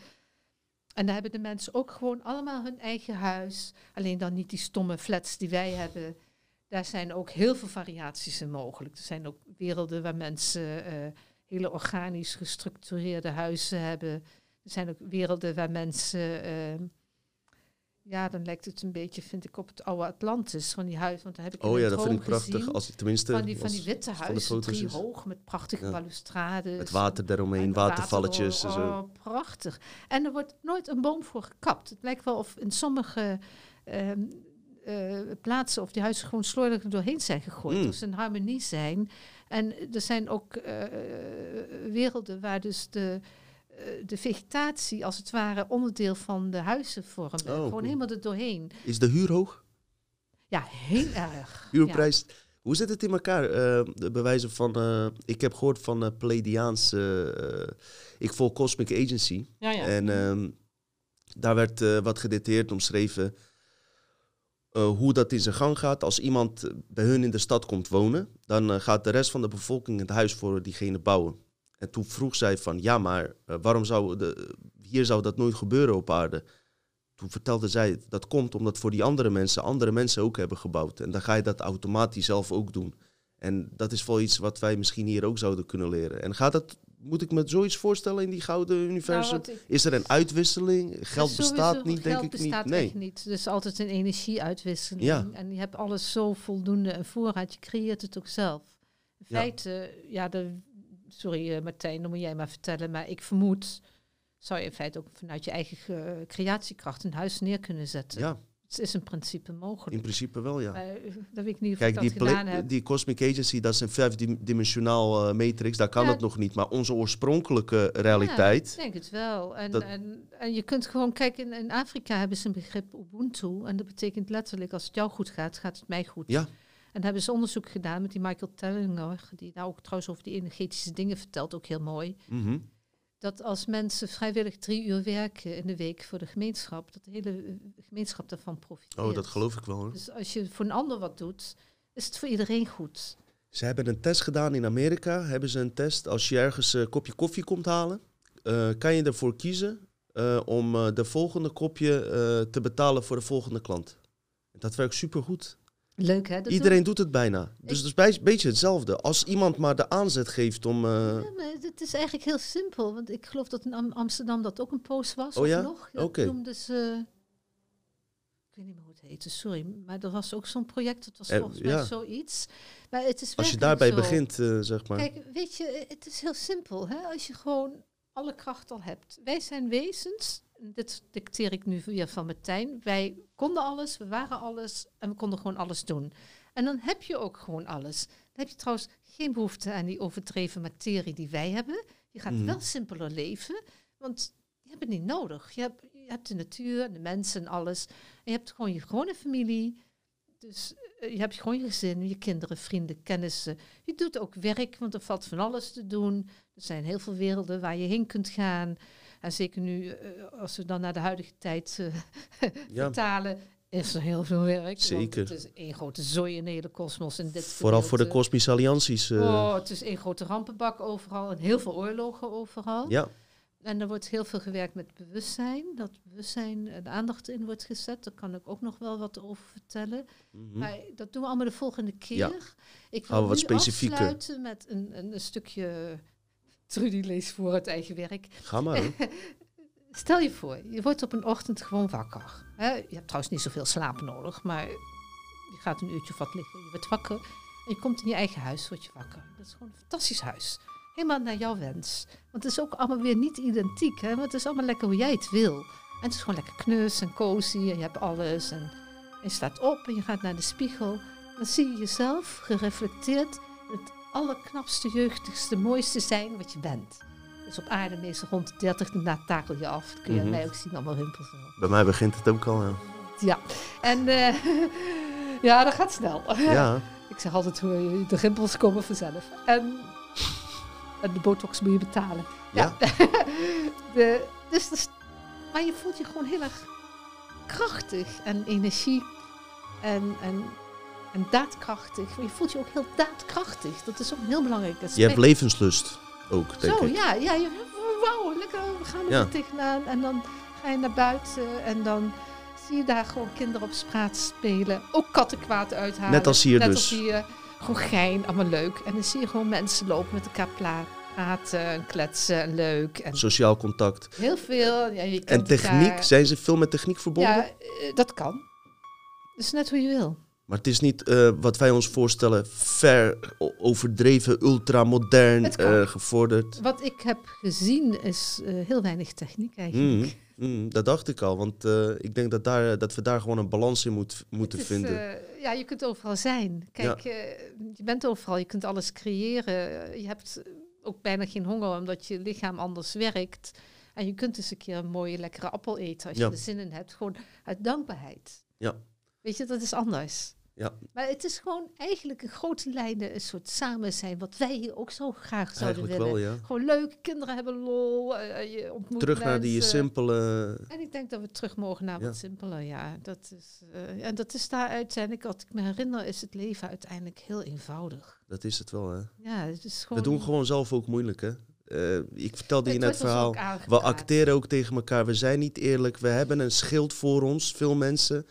En daar hebben de mensen ook gewoon allemaal hun eigen huis. Alleen dan niet die stomme flats die wij hebben. Daar zijn ook heel veel variaties in mogelijk. Er zijn ook werelden waar mensen uh, hele organisch gestructureerde huizen hebben. Er zijn ook werelden waar mensen. Ja, dan lijkt het een beetje, vind ik, op het oude Atlantis. Van die huizen, want daar heb ik Oh ja, dat vind ik prachtig. Als, tenminste, van die, van die witte huizen, drie hoog, met prachtige ja. balustrades. Het water eromheen, watervalletjes. Water, oh, prachtig. En er wordt nooit een boom voor gekapt. Het lijkt wel of in sommige um, uh, plaatsen of die huizen gewoon slordig doorheen zijn gegooid. Mm. Of ze in harmonie zijn. En er zijn ook uh, werelden waar dus de, de vegetatie als het ware onderdeel van de huizen vormen. Oh, Gewoon helemaal er doorheen. Is de huur hoog? Ja, heel <laughs> erg. Huurprijs. Ja. Hoe zit het in elkaar? de bewijzen van, ik heb gehoord van uh, Pleiadiaanse, ik volg Cosmic Agency. Ja, ja. En ehm, daar werd wat gedetailleerd omschreven hoe dat in zijn gang gaat. Als iemand bij hun in de stad komt wonen, dan gaat de rest van de bevolking het huis voor diegene bouwen. En toen vroeg zij van, ja, maar uh, waarom zou de, hier zou dat nooit gebeuren op aarde? Toen vertelde zij, dat komt omdat voor die andere mensen, andere mensen ook hebben gebouwd. En dan ga je dat automatisch zelf ook doen. En dat is wel iets wat wij misschien hier ook zouden kunnen leren. En gaat dat moet ik me zoiets voorstellen in die gouden universum? Nou, is er een uitwisseling? Geld bestaat niet, denk ik niet. Nee, echt niet. Dus altijd een energieuitwisseling. Ja. En je hebt alles zo voldoende en voorraad. Je creëert het ook zelf. In feite, ja, de, sorry uh, Martijn, dan moet jij maar vertellen. Maar ik vermoed, zou je in feite ook vanuit je eigen creatiekracht een huis neer kunnen zetten. Ja. Het is in principe mogelijk. In principe wel, ja. Uh, dat weet ik niet of Kijk, ik dat gedaan heb. die Cosmic Agency, dat is een vijfdimensionaal uh, matrix. Daar kan ja. het nog niet. Maar onze oorspronkelijke realiteit... Ja, ik denk het wel. En, en, en, je kunt gewoon... kijken in, in, Afrika hebben ze een begrip Ubuntu. En dat betekent letterlijk, als het jou goed gaat, gaat het mij goed. Ja. En hebben ze onderzoek gedaan met die Michael Tellinger... die nou ook trouwens over die energetische dingen vertelt, ook heel mooi... Mm dat als mensen vrijwillig drie uur werken in de week voor de gemeenschap, dat de hele eh, gemeenschap daarvan profiteert. Oh, dat geloof ik wel. Hoor. Dus als je voor een ander wat doet, is het voor iedereen goed. Ze hebben een test gedaan in Amerika. Hebben ze een test. Als je ergens een kopje koffie komt halen, uh, kan je ervoor kiezen uh, om de volgende kopje te betalen voor de volgende klant. Dat werkt supergoed. Leuk hè? Dat Iedereen doet het bijna. Dus het is een beetje hetzelfde. Als iemand maar de aanzet geeft om... Uh... Ja, maar het is eigenlijk heel simpel. Want ik geloof dat in Amsterdam dat ook een post was. Oh ja? Oké. Okay. noemde ze... Ik weet niet meer hoe het heette, sorry. Maar er was ook zo'n project, dat was eh, volgens mij zoiets. Maar het is Als je daarbij begint, uh, zeg maar. Kijk, weet je, het is heel simpel. Hè? Als je gewoon alle kracht al hebt. Wij zijn wezens dit dicteer ik nu weer van Martijn. Wij konden alles, we waren alles en we konden gewoon alles doen. En dan heb je ook gewoon alles. Dan heb je trouwens geen behoefte aan die overdreven materie die wij hebben. Je gaat mhm. wel simpeler leven, want je hebt het niet nodig. Je hebt, je hebt de natuur, de mensen en alles. En je hebt gewoon je gewone familie. Dus eh, je hebt gewoon je gezin, je kinderen, vrienden, kennissen. Je doet ook werk, want er valt van alles te doen. Er zijn heel veel werelden waar je heen kunt gaan. En zeker nu, uh, als we dan naar de huidige tijd <laughs> uh, vertalen, is er heel veel werk. Zeker. Het is één grote zooi in de hele kosmos. dit Vooral voor de kosmische allianties. Uh. Oh, het is één grote rampenbak overal en heel veel oorlogen overal. Ja. En er wordt heel veel gewerkt met bewustzijn. Dat bewustzijn de aandacht in wordt gezet. Daar kan ik ook nog wel wat over vertellen. Mm -hmm. Maar dat doen we allemaal de volgende keer. Ja. Ik wil wat specifieker. afsluiten met een, een, een stukje Trudy leest voor het eigen werk. Ga maar. <laughs> Stel je voor, je wordt op een ochtend gewoon wakker. Je hebt trouwens niet zoveel slaap nodig, maar je gaat een uurtje wat liggen. Je wordt wakker en je komt in je eigen huis, word je wakker. Dat is gewoon een fantastisch huis. Helemaal naar jouw wens. Want het is ook allemaal weer niet identiek, hè? want het is allemaal lekker hoe jij het wil. En het is gewoon lekker knus en cozy en je hebt alles. En je staat op en je gaat naar de spiegel. Dan zie je jezelf gereflecteerd allerknapste, jeugdigste, mooiste zijn wat je bent. is op aarde meestal rond de 30, daarna takel je af. Dat kun je aan mij ook zien, allemaal rimpels. Bij mij begint het ook al. Ja. Ja, en eh, <laughs> ja, dat gaat snel. <laughs> ja. Ik zeg altijd, hoe- de rimpels komen vanzelf. En, en de botox moet je betalen. Ja. <laughs> de, dus, dus, maar je voelt je gewoon heel erg krachtig en energiek en, en, en daadkrachtig. Je voelt je ook heel daadkrachtig. Dat is ook een heel belangrijk aspect. Je hebt levenslust ook, denk Zo, ik. ja, ja. Je, wauw, lekker, we gaan er Ja. tegenaan. En dan ga je naar buiten en dan zie je daar gewoon kinderen op straat spelen. Ook kattenkwaad uithalen. Net als hier Net dus. als hier. Gewoon gein, allemaal leuk. En dan zie je gewoon mensen lopen met elkaar praten en kletsen en leuk. En Sociaal contact. heel veel. Ja, je En techniek, elkaar. zijn ze veel met techniek verbonden? Ja, eh, dat kan. Dus net hoe je wil. Maar het is niet eh, wat wij ons voorstellen, ver overdreven, ultramodern, eh gevorderd. Wat ik heb gezien is eh, heel weinig techniek eigenlijk. Mm, mm, dat dacht ik al, want ik denk dat, daar, dat we daar gewoon een balans in moet, moeten is, vinden. ja, je kunt overal zijn. Kijk, je bent overal, je kunt alles creëren. Je hebt ook bijna geen honger omdat je lichaam anders werkt. En je kunt eens een keer een mooie, lekkere appel eten als Ja. je er zin in hebt. Gewoon uit dankbaarheid. Ja. Weet je, dat is anders. Ja. Maar het is gewoon eigenlijk in grote lijnen een soort samen zijn, wat wij hier ook zo graag zouden Eigenlijk willen. wel, ja. Gewoon leuk, kinderen hebben lol, eh, je ontmoet Terug naar die simpele... En ik denk dat we terug mogen naar Ja. wat simpeler, ja. Dat is, eh, en dat is daar uiteindelijk, wat ik me herinner, is het leven uiteindelijk heel eenvoudig. Dat is het wel, hè. Ja, het is gewoon... We doen gewoon zelf ook moeilijk, hè. Eh, ik vertelde je net het verhaal. We acteren ook tegen elkaar. We zijn niet eerlijk. We hebben een schild voor ons, veel mensen.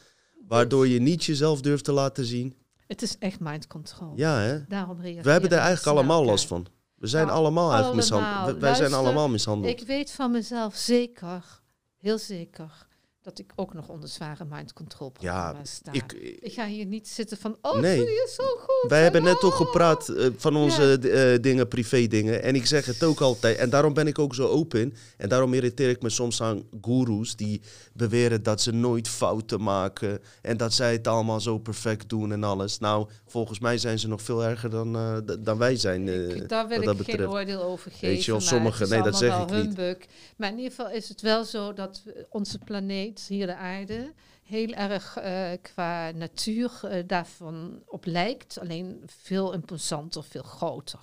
Waardoor je niet jezelf durft te laten zien. Het is echt mind control. Ja, hè. Daarom reageren We hebben er mensen eigenlijk allemaal last van. We zijn Nou, allemaal eigenlijk mishandeld. Wij zijn allemaal mishandeld. Ik weet van mezelf zeker, heel zeker, dat ik ook nog onder zware mind control programma's sta. Ik, Ik ga hier niet zitten van, oh, Nee. je zo goed. wij en hebben net toch gepraat eh, van onze Ja. eh, dingen, privé dingen. En ik zeg het ook altijd. En daarom ben ik ook zo open. En daarom irriteer ik me soms aan goeroes die beweren dat ze nooit fouten maken. En dat zij het allemaal zo perfect doen en alles. Nou, volgens mij zijn ze nog veel erger dan, eh, dan wij zijn. Ik- daar wil ik dat geen betreft. oordeel over geven. Weet je wel, maar sommige- het is nee, dat zeg ik niet. humbug. Maar in ieder geval is het wel zo dat onze planeet, hier de aarde, heel erg eh, qua natuur eh, daarvan op lijkt. Alleen veel imposanter, veel groter.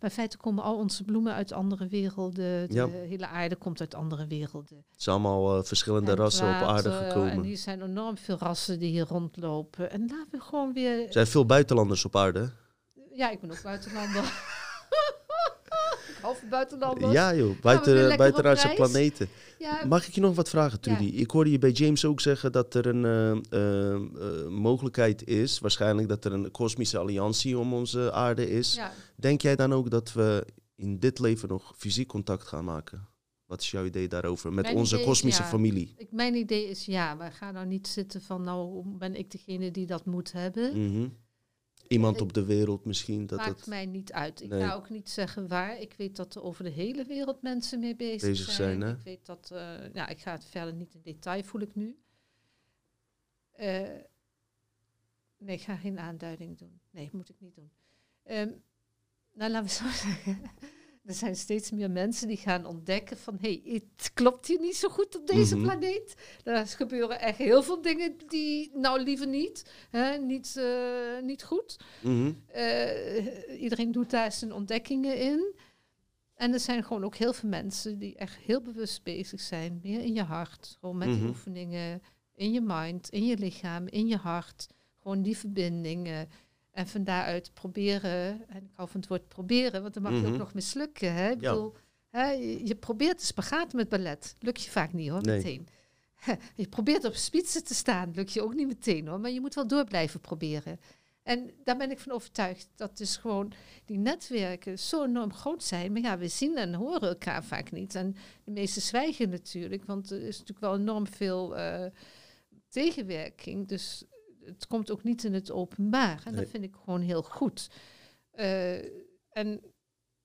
Maar in feite komen al onze bloemen uit andere werelden. De Ja. hele aarde komt uit andere werelden. Het zijn allemaal eh, verschillende En rassen op aarde water, En gekomen. hier zijn enorm veel rassen die hier rondlopen. En laten we gewoon weer... Er zijn veel buitenlanders op aarde. Ja, ik ben ook buitenlander. <laughs> van buitenlanders. Ja joh, buiten, reis? planeten. Ja, Mag ik je nog wat vragen, Trudy? Ik hoorde je bij James ook zeggen dat er een eh, eh, eh, mogelijkheid is, waarschijnlijk dat er een kosmische alliantie om onze aarde is. ja. Denk jij dan ook dat we in dit leven nog fysiek contact gaan maken? Wat is jouw idee daarover met Mijn onze idee kosmische ja. familie? Ik, mijn idee is ja, maar ga nou niet zitten van nou ben ik degene die dat moet hebben. Mhm. Iemand op de wereld misschien dat Maakt mij niet uit. Ik Nee. ga ook niet zeggen waar. Ik weet dat er over de hele wereld mensen mee bezig, Bezig zijn? Ik weet dat, ja, ik ga het verder niet in detail, voel ik nu. Eh, nee, ik ga geen aanduiding doen. Nee, moet ik niet doen. Ehm, nou, laten we zo <laughs> zeggen. Er zijn steeds meer mensen die gaan ontdekken van... hé, hey, het klopt hier niet zo goed op deze Mhm. planeet. Er gebeuren echt heel veel dingen die... nou, liever niet. Hè, niet, eh, niet goed. Mhm. Eh, iedereen doet daar zijn ontdekkingen in. En er zijn gewoon ook heel veel mensen die echt heel bewust bezig zijn. Meer in je hart. Gewoon met die Mhm. oefeningen. In je mind, in je lichaam, in je hart. Gewoon die verbindingen. En van daaruit proberen. En ik hou van het woord proberen, want dan mag je Mhm. ook nog mislukken. Hè? Ik Ja. bedoel, hè, je, probeert de spagaat met ballet. Lukt je vaak niet hoor, Nee. meteen. Je probeert op spitsen te staan. Lukt je ook niet meteen hoor. Maar je moet wel door blijven proberen. En daar ben ik van overtuigd. Dat dus gewoon die netwerken zo enorm groot zijn. Maar ja, we zien en horen elkaar vaak niet. En de meesten zwijgen natuurlijk. Want er is natuurlijk wel enorm veel eh, tegenwerking. Dus het komt ook niet in het openbaar. En Nee. dat vind ik gewoon heel goed. Eh, en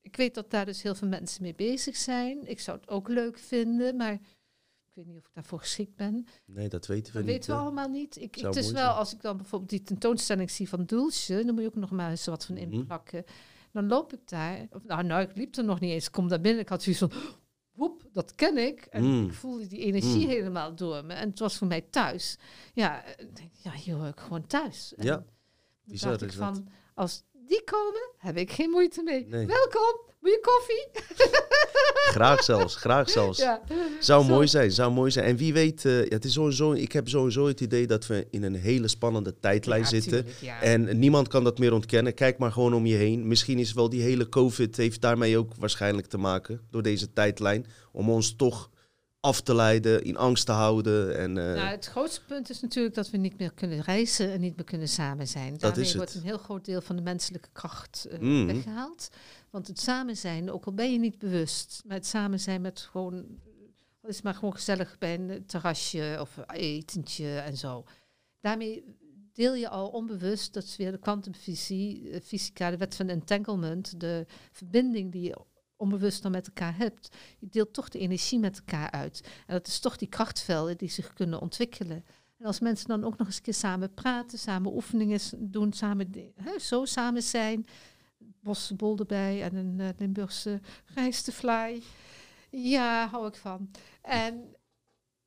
ik weet dat daar dus heel veel mensen mee bezig zijn. Ik zou het ook leuk vinden, maar ik weet niet of ik daarvoor geschikt ben. Nee, dat weten we Dat niet. weten we allemaal niet. Ik, het is wel, zijn. als ik dan bijvoorbeeld die tentoonstelling zie van Doelsje, dan moet je ook nog maar eens wat van Mhm. inplakken. Dan loop ik daar. Nou, nou, ik liep er nog niet eens. Ik kom daar binnen. Ik had zoiets van, woep, dat ken ik. En Mm. ik voelde die energie Mm. helemaal door me. En het was voor mij thuis. Ja, ja hier hoor ik gewoon thuis. En Ja, bizar dat. van, als die komen, heb ik geen moeite mee. Nee. Welkom, moet je koffie? <laughs> Graag zelfs, graag zelfs. Ja. Zou Zo. mooi zijn, zou mooi zijn. En wie weet, eh, het is sowieso, ik heb sowieso het idee dat we in een hele spannende tijdlijn Ja, zitten. tuurlijk, ja. En niemand kan dat meer ontkennen. Kijk maar gewoon om je heen. Misschien is wel die hele COVID heeft daarmee ook waarschijnlijk te maken. Door deze tijdlijn. Om ons toch af te leiden, in angst te houden. En, eh, Nou, het grootste punt is natuurlijk dat we niet meer kunnen reizen en niet meer kunnen samen zijn. Dat Daarmee wordt een heel groot deel van de menselijke kracht eh, Mhm. weggehaald. Want het samen zijn, ook al ben je niet bewust, maar het samen zijn met gewoon, is maar gewoon gezellig bij een terrasje of etentje en zo. Daarmee deel je al onbewust, dat is weer de kwantumfysica, de wet van entanglement, de verbinding die je onbewust dan met elkaar hebt. Je deelt toch de energie met elkaar uit. En dat is toch die krachtvelden die zich kunnen ontwikkelen. En als mensen dan ook nog eens een keer samen praten, samen oefeningen doen, samen zo samen zijn. Bossenbol erbij en een uh, Limburgse rijstefly. Ja, hou ik van. En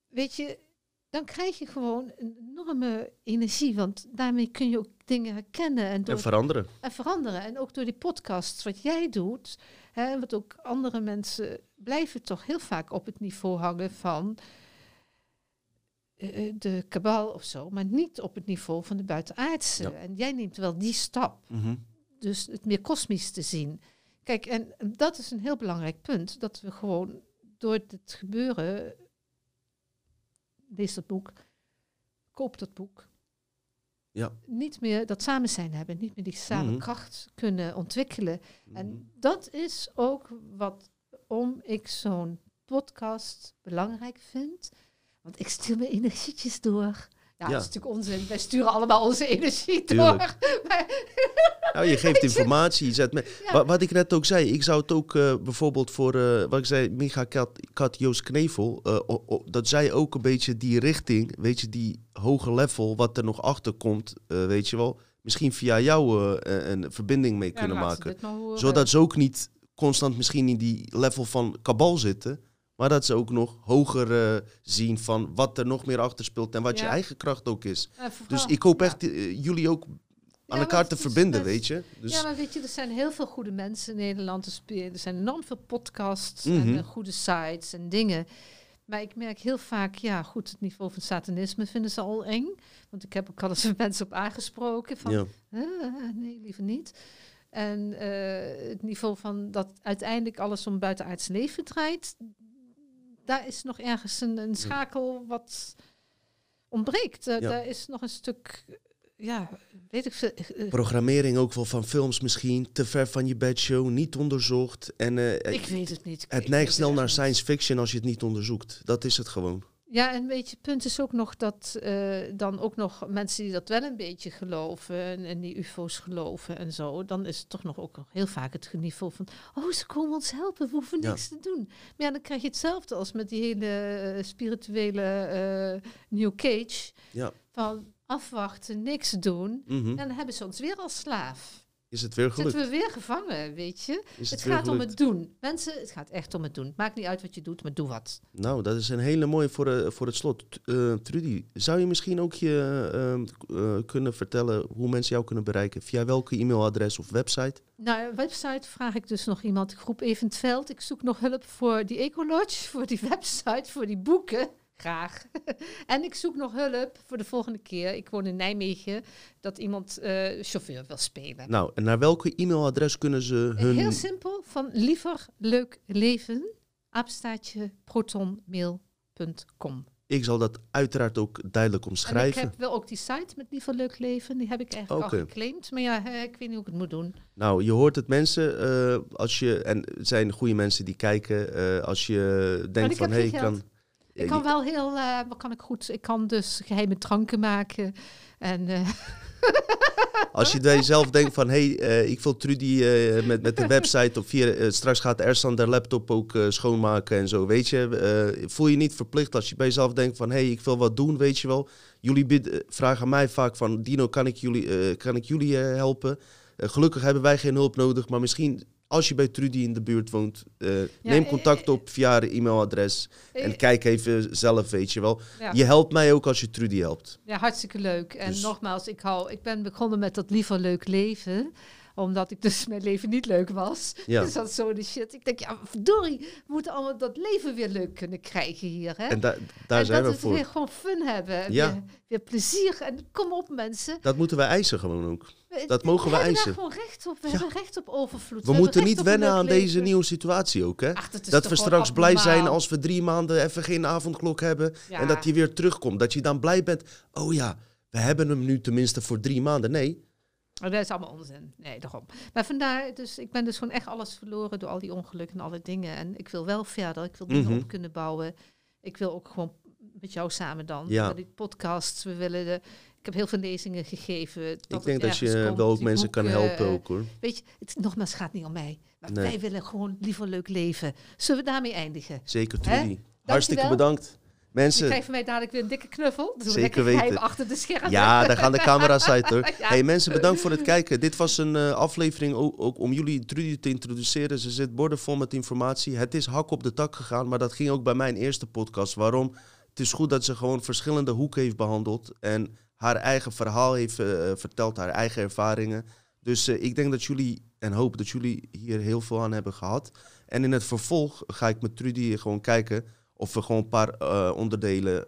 weet je, dan krijg je gewoon een enorme energie. Want daarmee kun je ook dingen herkennen en, door, en veranderen. en veranderen. En ook door die podcasts, wat jij doet, hè, wat ook andere mensen blijven toch heel vaak op het niveau hangen van eh, de kabal of zo, maar niet op het niveau van de buitenaardse. Ja. En jij neemt wel die stap, Mhm. Dus het meer kosmisch te zien. Kijk, en dat is een heel belangrijk punt, dat we gewoon door het gebeuren, lees dat boek, koop dat boek, Ja. niet meer dat samen zijn hebben, niet meer die samen Mhm. kracht kunnen ontwikkelen. Mhm. En dat is ook wat om ik zo'n podcast belangrijk vind. Want ik stuur mijn energietjes door. Ja, Ja. dat is natuurlijk onzin. Wij sturen allemaal onze energie Tuurlijk. door. Maar, Nou, je geeft informatie. Je zet me... Ja. Wat ik net ook zei, ik zou het ook eh, bijvoorbeeld voor, eh, wat ik zei, Micha Kat, Kat Joost Knevel, eh, o- o- dat zij ook een beetje die richting, weet je, die hoge level, wat er nog achter komt, weet je wel, misschien via jou een verbinding mee Ja, kunnen maken. Zodat ze ook niet constant misschien in die level van kabal zitten, maar dat ze ook nog hoger zien van wat er nog meer achter speelt en wat je eigen kracht ook is. Dus ik hoop echt eh, jullie ook aan elkaar te is verbinden, weet je. Dus, Ja, maar weet je, er zijn heel veel goede mensen in Nederland. Er Er zijn enorm veel podcasts Mhm. en eh, goede sites en dingen. Maar ik merk heel vaak, ja, goed, het niveau van satanisme vinden ze al eng. Want ik heb ook al eens <laughs> mensen op aangesproken van, ja. "Eh, nee, liever niet. En eh, het niveau van dat uiteindelijk alles om buitenaards leven draait, daar is nog ergens een, een schakel wat ontbreekt. Eh, Ja. Daar is nog een stuk, ja, weet ik veel. eh, Programmering ook wel van films misschien, te ver van je bedshow, niet onderzocht. En eh, ik weet het niet. Het neigt snel naar niet. science fiction als je het niet onderzoekt. Dat is het gewoon. Ja, en weet je, het punt is ook nog dat eh, dan ook nog mensen die dat wel een beetje geloven en, en die UFO's geloven en zo, dan is het toch nog ook heel vaak het niveau van, oh, ze komen ons helpen, we hoeven Ja. niks te doen. Maar ja, dan krijg je hetzelfde als met die hele eh, spirituele eh, New Cage, Ja. van afwachten, niks doen. Mhm. En dan hebben ze ons weer als slaaf. Is het weer gelukt? Zitten we weer gevangen, weet je? Is Het gaat om het doen. Mensen, het gaat echt om het doen. Maakt niet uit wat je doet, maar doe wat. Nou, dat is een hele mooie voor, eh, voor het slot. Eh, Trudy, zou je misschien ook je ehm, eh, kunnen vertellen hoe mensen jou kunnen bereiken? Via welke e-mailadres of website? Nou, website vraag ik dus nog iemand, groep Eventveld. Ik zoek nog hulp voor die Ecolodge, voor die <laughs> website, voor die boeken. Graag. <laughs> en ik zoek nog hulp voor de volgende keer. Ik woon in Nijmegen, dat iemand eh, chauffeur wil spelen. Nou, en naar welke e-mailadres kunnen ze hun... Heel simpel, van liever leuk leven, apenstaartje protonmail.com. Ik zal dat uiteraard ook duidelijk En ik omschrijven. heb wel ook die site met liever leuk leven, die heb ik eigenlijk al geclaimd. Maar ja, ik weet niet hoe ik het moet doen. Nou, je hoort het mensen, eh, als je, en het zijn goede mensen die kijken, eh, als je denkt van, hé, hey, kan... Ik kan wel heel, eh, wat kan ik goed? Ik kan dus geheime dranken maken. En eh, <laughs> Als je bij jezelf denkt van, hé, hey, eh, ik wil Trudy met, met de website of via, straks gaat Ersan de laptop ook schoonmaken en zo, weet je. voel je niet verplicht als je bij jezelf denkt van, hé, hey, ik wil wat doen, weet je wel. Jullie bid- vragen mij vaak van, Dino, kan ik jullie, kan ik jullie helpen? Gelukkig hebben wij geen hulp nodig, maar misschien als je bij Trudy in de buurt woont, uh, neem contact op via haar e-mailadres. En kijk even zelf, weet je wel. Je helpt mij ook als je Trudy helpt. Ja, hartstikke leuk. En dus- nogmaals, ik, hou, ik ben begonnen met dat liever leuk leven omdat ik dus mijn leven niet leuk was. Ja. <laughs> Dus dat zo de shit. Ik denk, ja, verdorie, we moeten allemaal dat leven weer leuk kunnen krijgen hier. Hè? En, da daar zijn we voor. weer gewoon fun hebben. Ja. Weer, weer, plezier. En kom op, mensen. Dat moeten wij eisen gewoon ook. Dat mogen we, we eisen. We hebben gewoon recht op. We hebben recht op overvloed. We, moeten niet wennen aan deze nieuwe situatie ook. Hè? dat we straks blij zijn als we drie maanden even geen avondklok hebben. En dat hij weer terugkomt. Dat je dan blij bent. Oh ja, we hebben hem nu tenminste voor drie maanden. Nee, Oh, dat is allemaal onzin. Nee, daarom. Maar vandaar, dus ik ben dus gewoon echt alles verloren door al die ongelukken en alle dingen. En ik wil wel verder. Ik wil dingen mhm. op kunnen bouwen. Ik wil ook gewoon met jou samen dan. Ja. Die podcasts, we willen de, heb heel veel lezingen gegeven. ik denk dat je wel ook mensen kan helpen ook hoor. Weet je, het, nogmaals, gaat niet om mij. Maar wij willen gewoon liever leuk leven. Zullen we daarmee eindigen? Zeker, Trudy. Hartstikke bedankt. Mensen, je van mij dadelijk weer een dikke knuffel. Dus Zeker weten. achter de schermen. Ja, daar gaan de camera's uit hoor. <laughs> Hey mensen, bedankt voor het kijken. Dit was een uh, aflevering ook, om jullie Trudy te introduceren. Ze zit borden vol met informatie. Het is hak op de tak gegaan, maar dat ging ook bij mijn eerste podcast. Waarom? Het is goed dat ze gewoon verschillende hoeken heeft behandeld. En haar eigen verhaal heeft uh, verteld, haar eigen ervaringen. Dus uh, ik denk dat jullie, en hoop dat jullie hier heel veel aan hebben gehad. En in het vervolg ga ik met Trudy gewoon kijken of we gewoon een paar uh, onderdelen,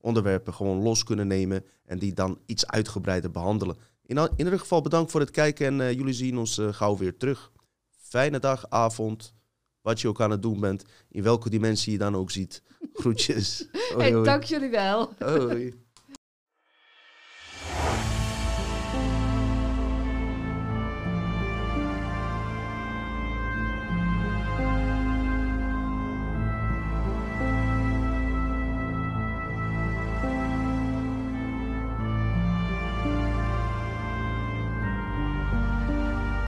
onderwerpen gewoon los kunnen nemen en die dan iets uitgebreider behandelen. In, in ieder geval bedankt voor het kijken en jullie zien ons gauw weer terug. Fijne dag, avond, wat je ook aan het doen bent, in welke dimensie je dan ook ziet. Groetjes. <laughs> Hoi, hey, dank jullie wel. Hoi.